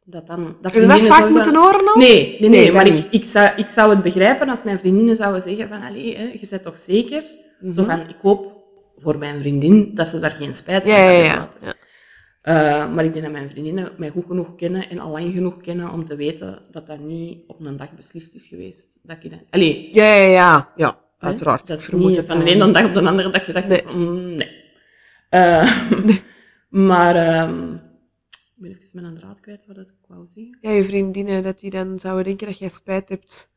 Dat dan... Dat je dat vaak moeten horen al? Nee, nee, nee, maar ik, ik, zou, ik zou het begrijpen als mijn vriendinnen zouden zeggen van, allee, hè, je bent toch zeker? Mhm. Zo van, ik hoop voor mijn vriendin dat ze daar geen spijt van Ja, gaat ja, hebben. ja. Eh, maar ik denk dat mijn vriendinnen mij goed genoeg kennen en al lang genoeg kennen om te weten dat dat niet op een dag beslist is geweest. Dat ik dat... Allee, Ja, ja, ja. ja. hè. Uiteraard, Dat is vermoed niet van de wel. ene dag op de andere dat je dacht, Nee. mm, nee. Eh, maar, ehm, ik ben even mijn draad kwijt wat ik wou zeggen. Ja, je vriendinnen, dat die dan zouden denken dat jij spijt hebt.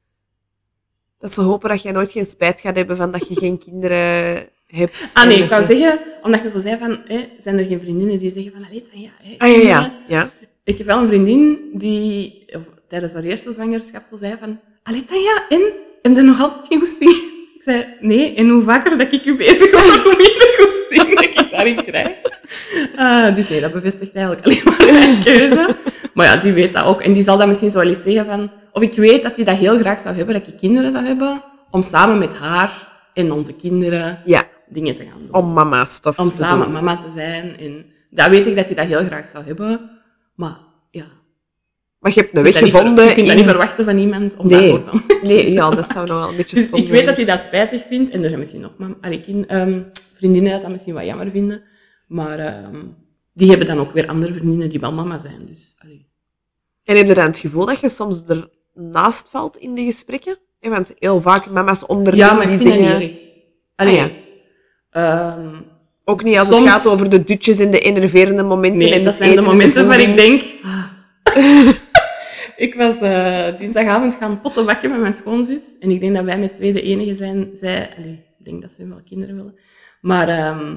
Dat ze hopen dat jij nooit geen spijt gaat hebben van dat je geen kinderen hebt. Ah nee, ik wou zeggen, omdat je zo zei van, hè, zijn er geen vriendinnen die zeggen van, allee, ja, hè, Ah ja, ja. ja. Ik heb wel een vriendin die of, tijdens haar eerste zwangerschap zo zei van, allee Tanja, en? Heb je nog altijd geen goesting? Ik zei, nee, en hoe vaker dat ik u bezig was, hoe minder goesting dat ik daarin krijg. Eh, dus nee, dat bevestigt eigenlijk alleen maar mijn keuze. Maar ja, die weet dat ook. En die zal dat misschien zo wel eens zeggen van... Of ik weet dat hij dat heel graag zou hebben, dat ik kinderen zou hebben, om samen met haar en onze kinderen Ja, dingen te gaan doen. om mama stof Om te samen doen. mama te zijn. En dat weet ik dat hij dat heel graag zou hebben. Maar ja, Maar je hebt een weg dat gevonden. Je kunt dat niet verwachten van iemand om Nee, daarvoor dan... nee ja, dat zou nog wel een beetje Dus stom ik weet dat hij dat spijtig vindt. En er zijn misschien nog maar, allee, ehm, vriendinnen dat dat misschien wat jammer vinden. Maar ehm, die hebben dan ook weer andere vriendinnen die wel mama zijn. Dus, allee. En heb je dan het gevoel dat je soms ernaast valt in de gesprekken? Ja, want heel vaak mama's onderling Ja, maar die vind dat zeggen... niet erg. Allee, Ah, ehm, Ook niet als Soms- het gaat over de dutjes en de enerverende momenten. Nee, en dat zijn de momenten waar ik denk... ik was eh, dinsdagavond gaan potten bakken met mijn schoonzus. En ik denk dat wij met twee de enige zijn. Zij, ik denk dat ze wel kinderen willen. Maar ehm,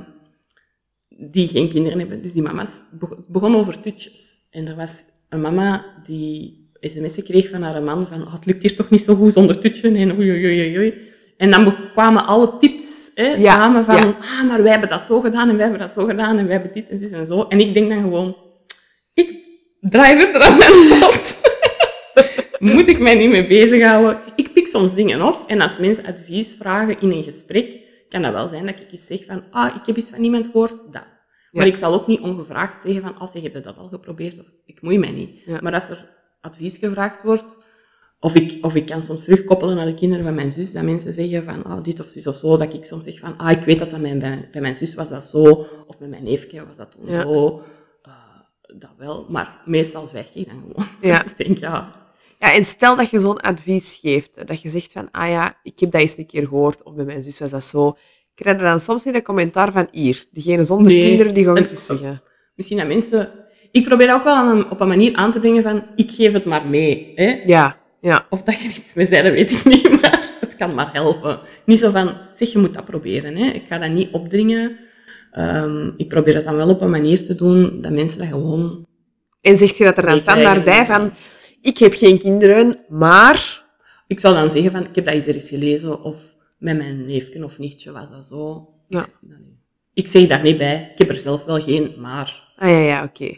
die geen kinderen hebben. Dus die mama's beg- begon over tutjes. En er was een mama die sms'en kreeg van haar man van oh, het lukt hier toch niet zo goed zonder tutje. En oei, oei, oei, oei. En dan kwamen alle tips hè, Ja, samen van, ja. ah, maar wij hebben dat zo gedaan en wij hebben dat zo gedaan en wij hebben dit en zus en zo. En ik denk dan gewoon, ik draai verder aan mijn pot. Moet ik mij niet mee bezighouden? Ik pik soms dingen op en als mensen advies vragen in een gesprek, kan dat wel zijn dat ik eens zeg van, ah, ik heb eens van iemand gehoord, dat. Maar ik zal ook niet ongevraagd zeggen van, als je hebt dat al geprobeerd, of ik moei mij niet. Maar als er advies gevraagd wordt, of ik, of ik kan soms terugkoppelen naar de kinderen van mijn zus, dat mensen zeggen van, ah, dit of zus of zo, dat ik soms zeg van, ah, ik weet dat, dat mijn, bij, bij mijn zus was dat zo, of bij mijn neefje was dat toen Ja. zo. Eh, dat wel, maar meestal zwijg ik dan gewoon. Ja. Dus ik denk, ja, Ja, en stel dat je zo'n advies geeft, dat je zegt van, ah ja, ik heb dat eens een keer gehoord, of bij mijn zus was dat zo. Krijg je dan soms niet een commentaar van, hier, diegene zonder Nee. kinderen, die gaan eens zeggen. misschien dat mensen... Ik probeer ook wel aan een- op een manier aan te brengen van, ik geef het maar mee. Hè? Ja, ja. Of dat je iets mee zei, dat weet ik niet, maar het kan maar helpen. Niet zo van, zeg, je moet dat proberen. Hè? Ik ga dat niet opdringen. Ehm, ik probeer dat dan wel op een manier te doen dat mensen dat gewoon... En zeg je dat er dan standaard bij van, ik heb geen kinderen, maar... Ik zou dan zeggen van, ik heb dat eens ergens gelezen, of met mijn neefje of nichtje was dat zo. Ja. Zeg, ik zeg daar niet bij. Ik heb er zelf wel geen, maar... Ah ja, ja, oké.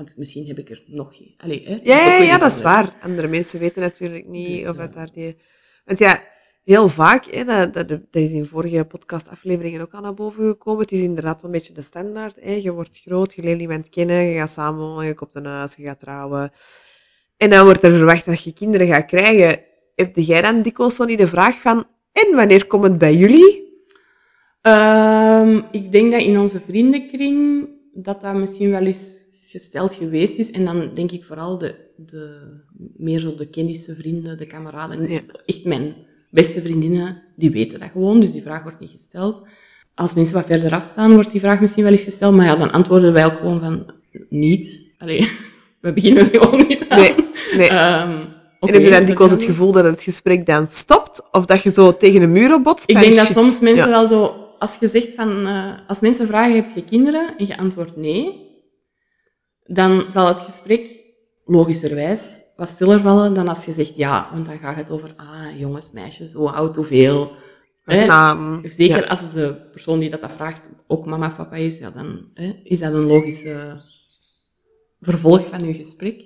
Want misschien heb ik er nog geen. Allee, hè? Ja, ja, dat is waar. Andere mensen weten natuurlijk niet Dus, of ja. het daar die... Want ja, heel vaak, hè, dat, dat, dat is in vorige podcastafleveringen ook al naar boven gekomen, het is inderdaad een beetje de standaard. Hè. Je wordt groot, je leert iemand kennen, je gaat samen wonen, je koopt een huis, je gaat trouwen. En dan wordt er verwacht dat je kinderen gaat krijgen. Heb jij dan dikwijls zo niet de vraag van, en wanneer komt het bij jullie? Ehm, ik denk dat in onze vriendenkring dat dat misschien wel eens gesteld geweest is. En dan denk ik vooral de, de meer zo de kennische vrienden, de kameraden. Ja. Echt mijn beste vriendinnen, die weten dat gewoon. Dus die vraag wordt niet gesteld. Als mensen wat verder afstaan, wordt die vraag misschien wel eens gesteld. Maar ja, dan antwoorden wij ook gewoon van niet. Allee, we beginnen er gewoon niet aan. Nee, nee. Ehm, en oké, heb je dan dikwijls het gevoel dat het gesprek dan stopt? Of dat je zo tegen een muur botst? Ik denk dat soms mensen ja. wel zo, als je zegt van, eh, als mensen vragen, heb je kinderen? En je antwoordt nee, dan zal het gesprek logischerwijs wat stiller vallen dan als je zegt ja, want dan gaat het over, ah, jongens, meisjes, hoe oud, hoeveel. Naam, Zeker ja. als de persoon die dat, dat vraagt ook mama of papa is, ja, dan hè, is dat een logische vervolg van je gesprek.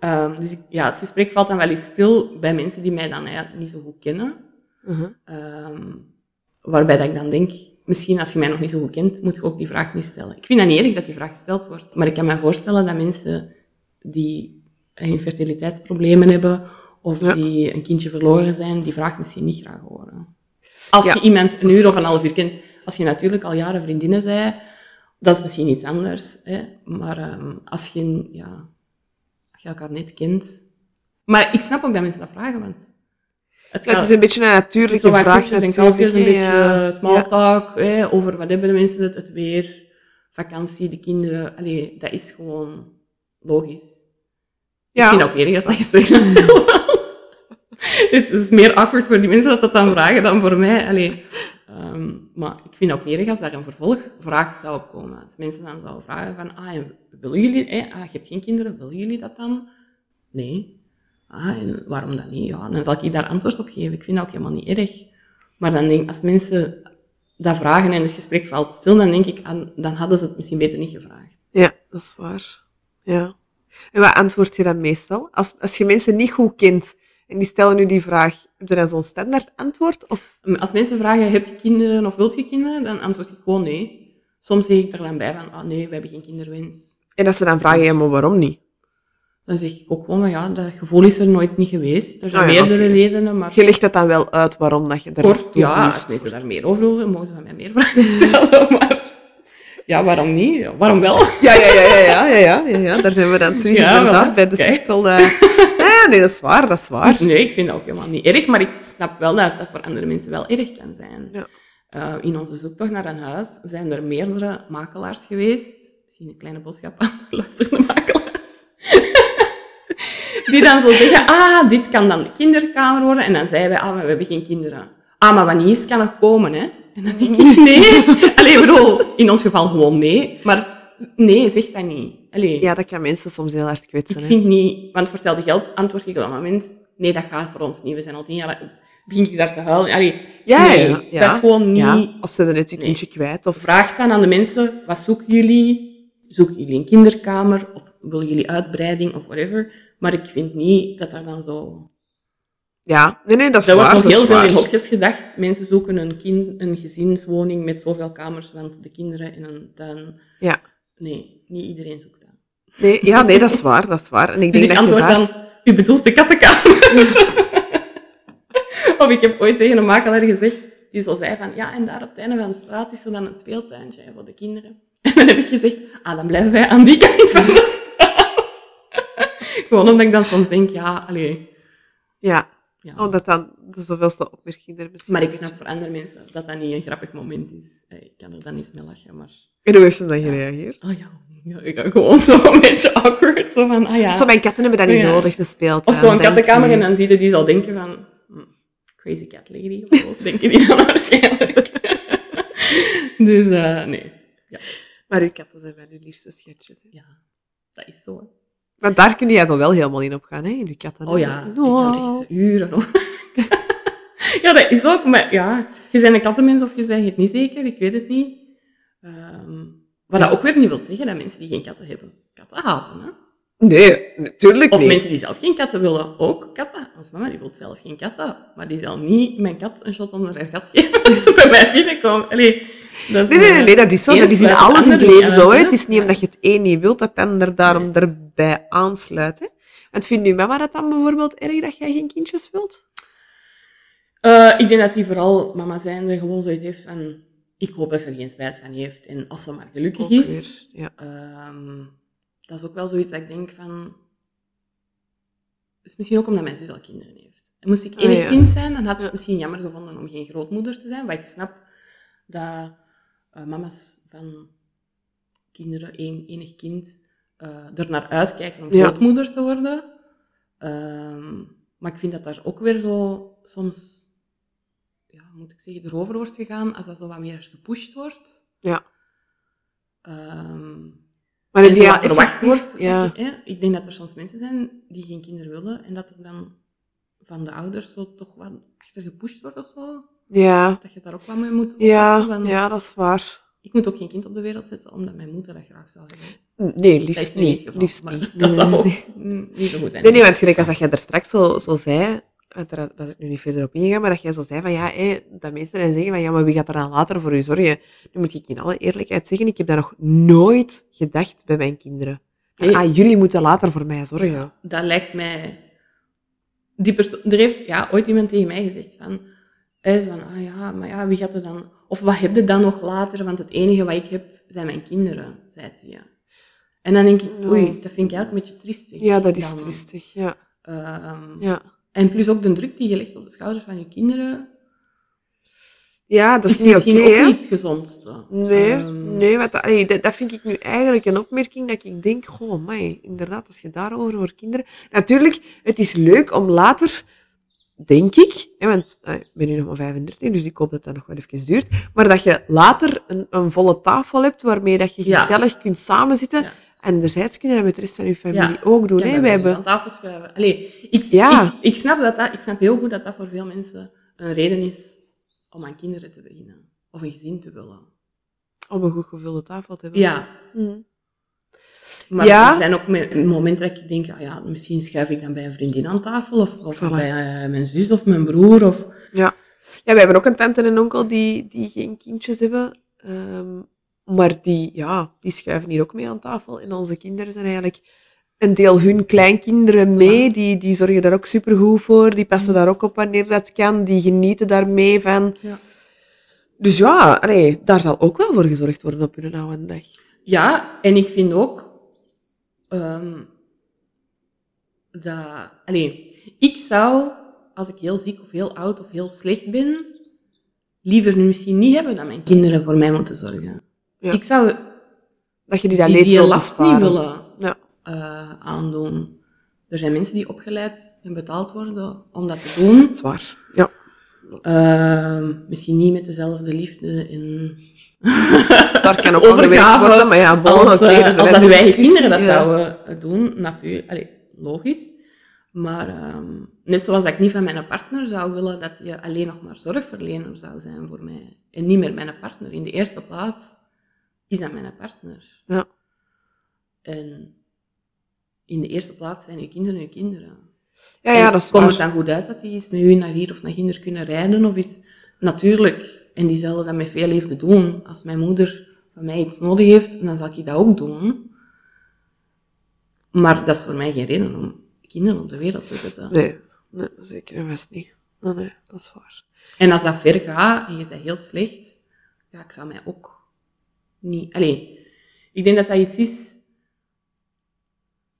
Ehm, dus ik- ja, het gesprek valt dan wel eens stil bij mensen die mij dan eigenlijk niet zo goed kennen. Mhm. Ehm, waarbij dat ik dan denk, misschien als je mij nog niet zo goed kent, moet je ook die vraag niet stellen. Ik vind dat niet erg dat die vraag gesteld wordt, maar ik kan me voorstellen dat mensen die infertiliteitsproblemen hebben of Ja. die een kindje verloren zijn, die vraag misschien niet graag horen. Als Ja, je iemand een uur of een half uur kent, als je natuurlijk al jaren vriendinnen zij, dat is misschien iets anders. Hè? Maar ehm, als, je, ja, als je elkaar net kent... Maar ik snap ook dat mensen dat vragen, want Het Ja, het is een beetje een het is natuurlijke vraag. natuurlijk, kalfjes, een beetje ja. eh, small talk, hè, over wat hebben de mensen het, het weer, vakantie, de kinderen. Allee, dat is gewoon logisch. Ja. Ik vind ook eerlijk dat dat gesprek dan. Het is meer awkward voor die mensen dat dat dan vragen dan voor mij. Allee, ehm, maar ik vind ook eerlijk als daar een vervolgvraag zou komen. Als mensen dan zouden vragen van, ah, en willen jullie, eh, ah, je hebt geen kinderen, willen jullie dat dan? Nee. Ah, en waarom dan niet? Ja, dan zal ik je daar antwoord op geven. Ik vind dat ook helemaal niet erg. Maar dan denk als mensen dat vragen en het gesprek valt stil, dan denk ik, aan, dan hadden ze het misschien beter niet gevraagd. Ja, dat is waar. Ja. En wat antwoord je dan meestal? Als, als je mensen niet goed kent en die stellen nu die vraag, heb je dan zo'n standaard antwoord? Of, Als mensen vragen, heb je kinderen of wilt je kinderen? Dan antwoord ik gewoon nee. Soms zeg ik er dan bij van, ah nee, we hebben geen kinderwens. en als ze dan vragen, ja, maar waarom niet? Dan zeg ik ook gewoon, maar ja, dat gevoel is er nooit niet geweest. Er zijn ah, meerdere okay. redenen, maar... Je legt het dan wel uit waarom dat je daar... Kort, ja, als mensen daar meer over willen, mogen ze van mij meer vragen stellen, maar... Ja, waarom niet? Ja, waarom wel? Ja, ja, ja, ja, ja, ja, ja, ja, daar zijn we dan terug ja, inderdaad, bij de cirkel. Ja, eh. ah, nee, dat is waar, dat is waar. Dus nee, ik vind dat ook helemaal niet erg, maar ik snap wel dat dat voor andere mensen wel erg kan zijn. Ja. Uh, in onze zoektocht naar een huis zijn er meerdere makelaars geweest. Misschien een kleine boodschap aan de luisterende maken. Die dan zo zeggen, ah, dit kan dan de kinderkamer worden. En dan zeiden wij, ah, maar we hebben geen kinderen. Ah, maar wanneer is kan nog komen, hè? En dan denk ik, nee. Allee, bedoel, in ons geval gewoon nee. Maar nee, zeg dat niet. Allee. Ja, dat kan mensen soms heel hard kwetsen. Ik Hè. vind niet, want voor hetzelfde geld antwoord ik op dat moment, nee, dat gaat voor ons niet. We zijn al tien jaar, begin ik daar te huilen. Allee, Ja, nee, ja, ja. dat is gewoon niet... Ja, Of ze hebben net je kindje kwijt. Of... Vraag dan aan de mensen, wat zoeken jullie? Zoeken jullie een kinderkamer? Of willen jullie uitbreiding? Of whatever. Maar ik vind niet dat daar dan zo... Ja, nee, nee, dat is Er wordt waar. nog dat heel veel waar. in hokjes gedacht. Mensen zoeken een, kind, een gezinswoning met zoveel kamers, want de kinderen in een tuin... Ja. Nee, niet iedereen zoekt dat. Nee, ja, nee, dat is waar, dat is waar. En ik Dus denk ik dat antwoord daar... dan, u bedoelt de kattenkamer. of ik heb ooit tegen een makelaar gezegd, die zo zei van, ja, en daar op het einde van de straat is er dan een speeltuintje voor de kinderen. En dan heb ik gezegd, ah, dan blijven wij aan die kant van de straat. Gewoon omdat ik dan soms denk, ja, allee. Ja, Ja. omdat dan de zoveelste opmerking er misschien Maar ik snap voor andere mensen dat dat niet een grappig moment is. Eh, Ik kan er dan niet mee lachen, maar... En hoe heeft ze dan gereageerd? Oh ja, ja ik ga gewoon zo een beetje awkward. Zo van, ah ja. Zo, mijn katten hebben dat niet Ja. nodig, een speeltuin. Of zo'n kattenkamer en dan zie je die zal denken van... crazy cat lady of zo, denken die dan waarschijnlijk. dus eh, nee. Ja, Maar uw katten zijn mijn liefste schatjes. hè. ja, dat is zo. hè. Want daar kun jij toch wel helemaal in opgaan, hè, in uw katten. Oh ja, ik Oh. kan echt uren over. ja, dat is ook, maar ja, je bent een kattenmens of je bent het niet zeker, ik weet het niet. Ehm wat dat ook weer niet wil zeggen dat mensen die geen katten hebben, katten haten. Hè? Nee, natuurlijk Of niet. mensen die zelf geen katten willen, ook katten. Ons mama die wil zelf geen katten, maar die zal niet mijn kat een shot onder haar gat geven als ze bij mij binnenkomt. Allee, dat is, Nee, nee, nee, eh, nee, dat is zo. één Dat is in alles in het leven zo. Hè. Het is niet omdat je het een niet wilt, dat het ander daarom erbij aansluit. Hè. Want vindt uw mama dat dan bijvoorbeeld erg dat jij geen kindjes wilt? Eh, ik denk dat hij vooral mama zijnde gewoon zoiets heeft van... Ik hoop dat ze er geen spijt van heeft. En als ze maar gelukkig is... ja. ehm, dat is ook wel zoiets dat ik denk van... Het is misschien ook omdat mijn zus al kinderen heeft. En moest ik Ah, enig ja. kind zijn, dan had ze het misschien jammer gevonden om geen grootmoeder te zijn. Maar ik snap dat eh, mama's van kinderen, één, enig kind, eh er naar uitkijken om Ja. grootmoeder te worden. Ehm, maar ik vind dat daar ook weer zo soms, ja, moet ik zeggen, erover wordt gegaan als dat zo wat meer gepusht wordt. ja. Ehm, Maar heb je wat verwacht wordt. Ja. hè, ik denk dat er soms mensen zijn die geen kinderen willen en dat er dan van de ouders zo toch wat achter gepusht wordt of zo. Ja. Dat je daar ook wat mee moet Ja, oppassen. want ja, dat is waar. Ik moet ook geen kind op de wereld zetten, omdat mijn moeder dat graag zou hebben. Nee, liefst niet geval, Liefst niet. dat zou nee, niet zo goed zijn. Nee, nee, want gelijk als dat jij er straks zo, zo zei, uiteraard was ik nu niet verder op ingegaan, maar dat jij zo zei van ja, hé, dat mensen dan zeggen van ja, maar wie gaat er dan later voor u zorgen? Nu moet ik in alle eerlijkheid zeggen, ik heb dat nog nooit gedacht bij mijn kinderen. Ah, jullie moeten later voor mij zorgen. Dat lijkt mij... Die persoon... Er heeft ja, ooit iemand tegen mij gezegd van... Hij van, ah ja, maar ja, wie gaat er dan... Of wat heb je dan nog later? Want het enige wat ik heb, zijn mijn kinderen, zei ze. Ja. En dan denk ik, oei, dat vind ik eigenlijk een beetje triestig. Ja, dat is dan. triestig, ja. Ehm, ja. En plus ook de druk die je legt op de schouders van je kinderen, Ja, dat is, is niet oké, niet het gezondste. Nee, Ehm, nee wat, dat, allee, dat, dat vind ik nu eigenlijk een opmerking dat ik denk, goh, inderdaad, als je daarover voor kinderen... Natuurlijk, het is leuk om later, denk ik, hè, want eh, ik ben nu nog maar 35, dus ik hoop dat dat nog wel even duurt, maar dat je later een, een volle tafel hebt waarmee dat je Ja. gezellig kunt samenzitten. Ja. En anderzijds kun je dat met de rest van je familie Ja. ook doen. Hè? Wij we dus hebben... aan tafel schuiven. Allee, ik, Ja. ik, ik, snap dat dat, ik snap heel goed dat dat voor veel mensen een reden is om aan kinderen te beginnen. Of een gezin te willen. Om een goed gevulde tafel te hebben. Ja. Mhm. Maar Ja. er zijn ook me- momenten dat ik denk, ah ja, misschien schuif ik dan bij een vriendin aan tafel. Of, of Voilà. bij eh, mijn zus of mijn broer. Of, Ja. ja, we hebben ook een tante en een onkel die, die geen kindjes hebben. Ehm, maar die, ja, die schuiven hier ook mee aan tafel. En onze kinderen zijn eigenlijk een deel hun kleinkinderen mee. Die, die zorgen daar ook supergoed voor. Die passen daar ook op wanneer dat kan. Die genieten daarmee van. ja. Dus ja, allee, daar zal ook wel voor gezorgd worden op hun oude dag. Ja, en ik vind ook ehm, dat. Allee, ik zou, als ik heel ziek of heel oud of heel slecht ben, liever nu misschien niet hebben dat mijn kinderen voor mij moeten zorgen. Ja. Ik zou Dat je die die, die wil last besparen. niet willen Ja. eh, aandoen. Er zijn mensen die opgeleid en betaald worden om dat te doen. Zwaar. Ja. Ehm, misschien niet met dezelfde liefde en Daar kan ook worden. Maar ja, bon, als, oké, eh, als dat uw eigen kinderen dat ja. zouden eh, doen, natuurlijk. Allee, logisch. Maar ehm, net zoals dat ik niet van mijn partner zou willen dat je alleen nog maar zorgverlener zou zijn voor mij. En niet meer mijn partner. In de eerste plaats is dat mijn partner. Ja. En in de eerste plaats zijn je kinderen je kinderen. Ja, ja, dat is Komt waar. het dan goed uit dat die eens met u naar hier of naar ginder kunnen rijden? Of is natuurlijk, en die zullen dat met veel liefde doen. Als mijn moeder van mij iets nodig heeft, dan zal ik dat ook doen. Maar dat is voor mij geen reden om kinderen op de wereld te zetten. Nee, nee, zeker en vast niet. Nee, nee, dat is waar. En als dat ver gaat en je bent heel slecht, ja, ik zou mij ook niet... Allee, ik denk dat dat iets is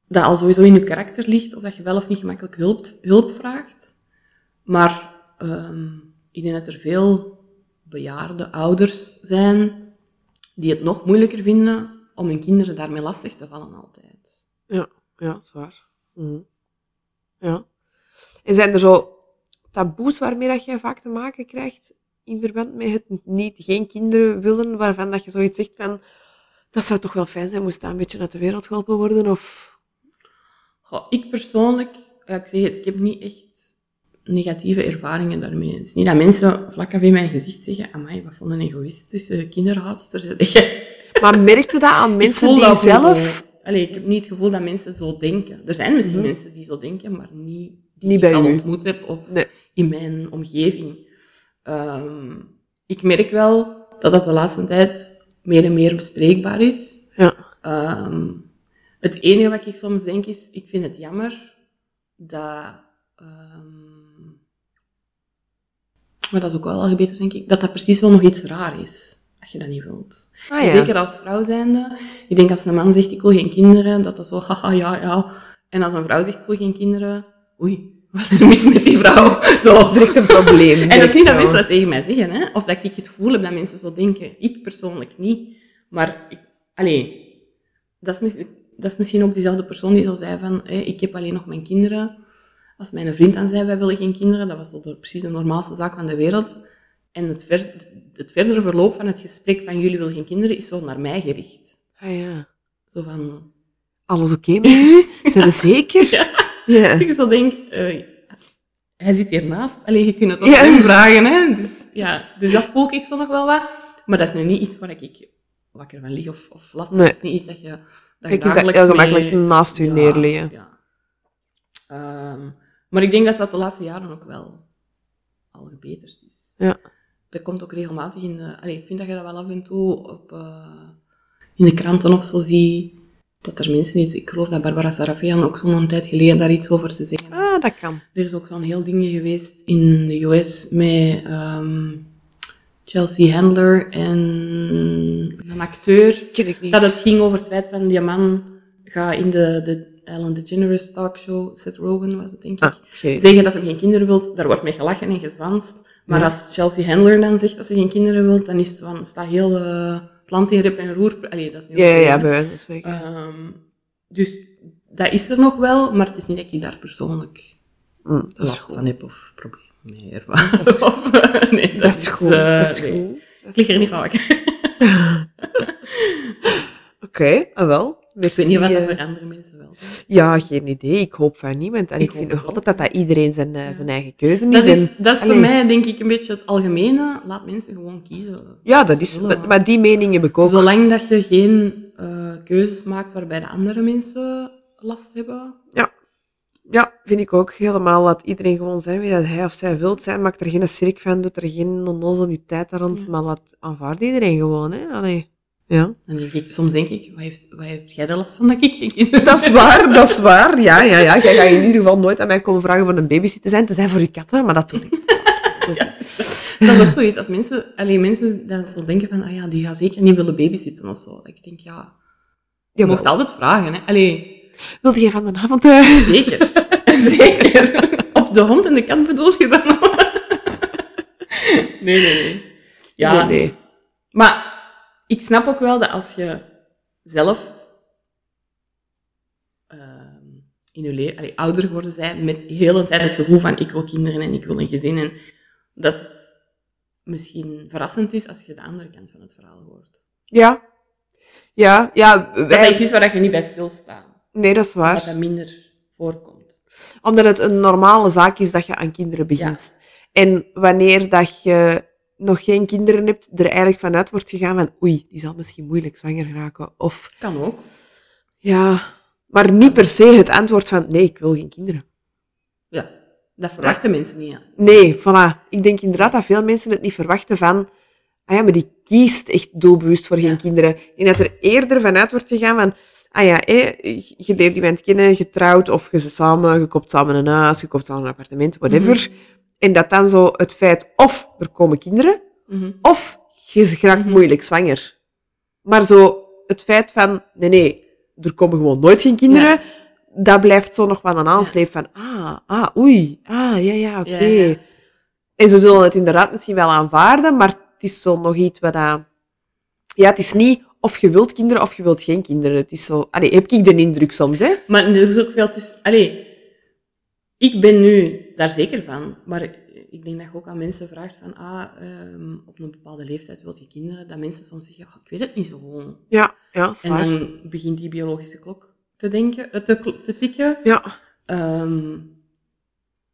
dat al sowieso in je karakter ligt, of dat je wel of niet gemakkelijk hulp, hulp vraagt. Maar ehm, ik denk dat er veel bejaarde ouders zijn die het nog moeilijker vinden om hun kinderen daarmee lastig te vallen altijd. Ja, ja, dat is waar. Mhm. Ja. En zijn er zo taboes waarmee dat jij vaak te maken krijgt in verband met het niet, geen kinderen willen, waarvan dat je zoiets zegt van, dat zou toch wel fijn zijn, moest dat een beetje uit de wereld geholpen worden, of... Goh, ik persoonlijk, ja, ik zeg het, ik heb niet echt negatieve ervaringen daarmee. Het is niet dat mensen vlak af in mijn gezicht zeggen, amai, wat voor een egoïstische kinderhaatster. Maar merkte dat aan mensen die zelf... Allee, ik heb niet het gevoel dat mensen zo denken. Er zijn misschien mensen die zo denken, maar niet die Niet bij ik al ontmoet heb of Nee. in mijn omgeving. Ehm, ik merk wel dat dat de laatste tijd meer en meer bespreekbaar is. Ja. Ehm, het enige wat ik soms denk is, ik vind het jammer dat, ehm, maar dat is ook wel al beter denk ik, dat dat precies wel nog iets raar is, als je dat niet wilt. Ah, ja. Zeker als vrouw zijnde. Ik denk als een man zegt, ik wil geen kinderen, dat dat zo, haha, ja, ja. En als een vrouw zegt, ik wil geen kinderen, oei, wat is er mis met die vrouw? Zo. Direct een probleem. En dat is niet dat mensen dat tegen mij zeggen, hè? of dat ik het gevoel heb dat mensen zo denken. Ik persoonlijk niet. Maar, ik, allee, dat is, dat is misschien ook diezelfde persoon die zo zei van, hé, ik heb alleen nog mijn kinderen. Als mijn vriend dan zei, wij willen geen kinderen, dat was zo de, precies de normaalste zaak van de wereld. En het, ver, het verdere verloop van het gesprek van jullie willen geen kinderen is zo naar mij gericht. Ah, ja. Zo van, Alles oké met u? Zijn zeker? Ja. ik zo denk, eh, hij zit hiernaast. Alleen je kunt het Ja. hem vragen, hè. Dus, ja, dus dat voel ik zo nog wel wat. Maar dat is nu niet iets waar ik wakker van lig of, of last van. Nee. Het is niet iets dat je, dat Je kunt dat dagelijks heel gemakkelijk mee- naast u Ja, neerleggen. Ja. Ehm, maar ik denk dat dat de laatste jaren ook wel al gebeterd is. Ja. Dat komt ook regelmatig in de... Allee, ik vind dat je dat wel af en toe op, eh, in de kranten of zo ziet. Dat er mensen iets... Ik geloof dat Barbara Sarafian ook zo'n tijd geleden daar iets over te zeggen had. Ah, dat kan. Er is ook zo'n heel ding geweest in de US met ehm, Chelsea Handler en een acteur. Ken ik niet. Dat het ging over het feit van die man gaat in de, de Ellen DeGeneres talkshow, Seth Rogen was het, denk ik. Ah, Zeggen dat hij geen kinderen wilt, daar wordt mee gelachen en gezwanst. Maar Ja. als Chelsea Handler dan zegt dat ze geen kinderen wilt, dan is het van, staat heel eh, het land in rep en roer. Allee, dat is niet Ja, ja, ja, bij wijze van spreken. Ehm, dus dat is er nog wel, maar het is niet dat ik daar persoonlijk Mm, dat last van heb of problemen mee ervaar. Of, nee, dat, Dat is goed. eh, dat is nee. goed. Ik lig er niet van wakker. Oké, ah, wel. Ik weet niet wat dat voor andere mensen wel Ja, geen idee. Ik hoop van niemand. En Ik ik, vind nog altijd dat dat iedereen zijn, eh, zijn eigen keuze Dat is. dat is voor mij denk ik een beetje het algemene. Laat mensen gewoon kiezen. Ja, dat is... willen, Maar, maar die mening heb ik ook. Zolang dat je geen eh, keuzes maakt waarbij de andere mensen last hebben. Ja. ja, vind ik ook helemaal. Laat iedereen gewoon zijn wie dat hij of zij wilt zijn. Maak er geen schrik van. Doe er geen onnozeliteit aan rond. Maar laat aanvaard iedereen gewoon. Hè. Allee. Ja. Dan denk ik, soms denk ik, wat heeft, wat heeft jij er last van dat ik geen kinderen Dat is waar, dat is waar. Ja, ja, ja. Jij gaat in ieder geval nooit aan mij komen vragen voor een babysitter te zijn. Te zijn voor je katten, maar dat doe ik. Dus- Dat is ook zoiets. Als mensen, alleen mensen dan zo denken van, ah ja, die gaan zeker niet willen babysitten of zo. Ik denk, ja, je mocht altijd vragen. Hè. Allee, Wilde jij van de avond... eh, zeker. zeker. Op de hond en de kat bedoel je dan? nee, nee, nee. Ja, Nee, nee. Maar ik snap ook wel dat als je zelf ehm, in je leven allee, ouder geworden bent met heel de tijd het gevoel van ik wil kinderen en ik wil een gezin en dat het misschien verrassend is als je de andere kant van het verhaal hoort. Ja. Ja, ja. Dat Wij... dat iets is waar je niet bij stilstaat. Nee, dat is Dat waar. dat minder voorkomt. Omdat het een normale zaak is dat je aan kinderen begint. En wanneer dat je nog geen kinderen hebt, er eigenlijk vanuit wordt gegaan van oei, die zal misschien moeilijk zwanger raken. Of Kan ook. ja, maar niet per se het antwoord van nee, ik wil geen kinderen. Ja, dat verwachten mensen niet. Ja. Nee, voilà. Ik denk inderdaad dat veel mensen het niet verwachten van ah ja, maar die kiest echt doelbewust voor geen kinderen. En dat er eerder vanuit wordt gegaan van ah ja, hé, je leert iemand kennen, getrouwd, of je ze samen, je koopt samen een huis, je koopt samen een appartement, whatever. En dat dan zo het feit, of er komen kinderen, of je raakt moeilijk zwanger. Maar zo het feit van, nee, nee, er komen gewoon nooit geen kinderen, dat blijft zo nog wel een aansleep van, ah, ah, oei, ah, ja, ja, oké. Ja, ja. En ze zullen het inderdaad misschien wel aanvaarden, maar het is zo nog iets wat dat... Ja, het is niet of je wilt kinderen of je wilt geen kinderen. Het is zo... Allee, heb ik de indruk soms, hè? Maar er is ook veel tussen... Allee, ik ben nu daar zeker van, maar ik denk dat je ook aan mensen vraagt van, ah, ehm, op een bepaalde leeftijd wil je kinderen, dat mensen soms zeggen, ik weet het niet zo goed. Ja, ja, En zwaar. dan begint die biologische klok te, denken, eh, te, tikken. Ja. Ehm,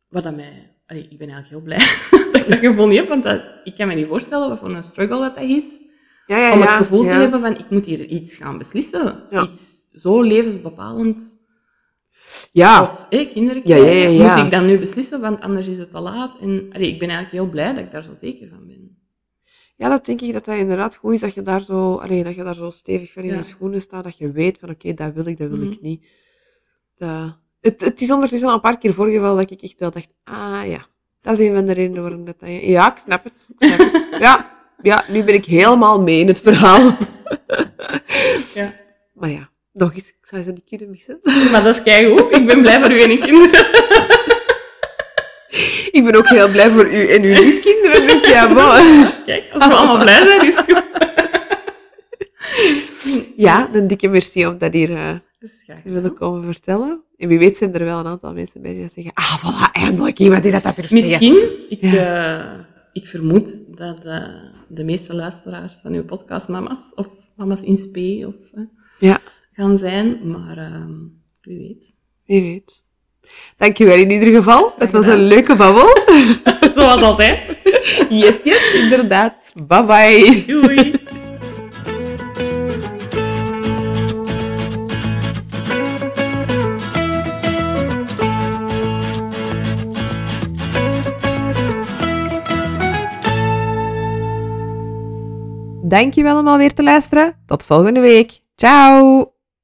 wat dat mij... Allee, ik ben eigenlijk heel blij dat ik dat gevoel niet heb, want dat, ik kan me niet voorstellen wat voor een struggle dat, dat is. Ja, ja, om het gevoel ja. te hebben van, ik moet hier iets gaan beslissen. Ja. Iets zo levensbepalend Ja, als kinderen Ja, ja, ja. Moet ik dan nu beslissen, want anders is het te laat. En allee, ik ben eigenlijk heel blij dat ik daar zo zeker van ben. ja, dat denk ik dat dat inderdaad goed is, dat je daar zo, allee, dat je daar zo stevig ver in je schoenen staat, dat je weet van, oké, dat wil ik, dat wil Mhm. ik niet. Dat... Het, het is ondertussen al een paar keer voorgevallen dat ik echt wel dacht, ah ja, dat is een van de redenen waarom dat... dat ja, ik snap het. Ik snap het. Ja, ja, nu ben ik helemaal mee in het verhaal. Ja. Maar ja, nog eens, ik zou ze niet kunnen missen. Maar dat is keigoed. Ik ben blij voor u en uw kinderen. Ik ben ook heel blij voor u en uw niet-kinderen, dus ja, bon. Kijk, als we allemaal blij zijn, is het goed. Ja, een dikke merci om dat hier graag te willen komen vertellen. En wie weet zijn er wel een aantal mensen bij die dat zeggen, ah, voilà, eindelijk iemand die dat, dat durft. Misschien, ik, eh, ik vermoed dat eh, de meeste luisteraars van uw podcast mama's of mama's in spe of, Ja, gaan zijn, maar ehm, wie weet. wie weet. Dankjewel in ieder geval. Het was een leuke babbel. Zoals altijd. Yes, yes, inderdaad. Bye bye. Doei. Dankjewel om alweer te luisteren. Tot volgende week. Ciao.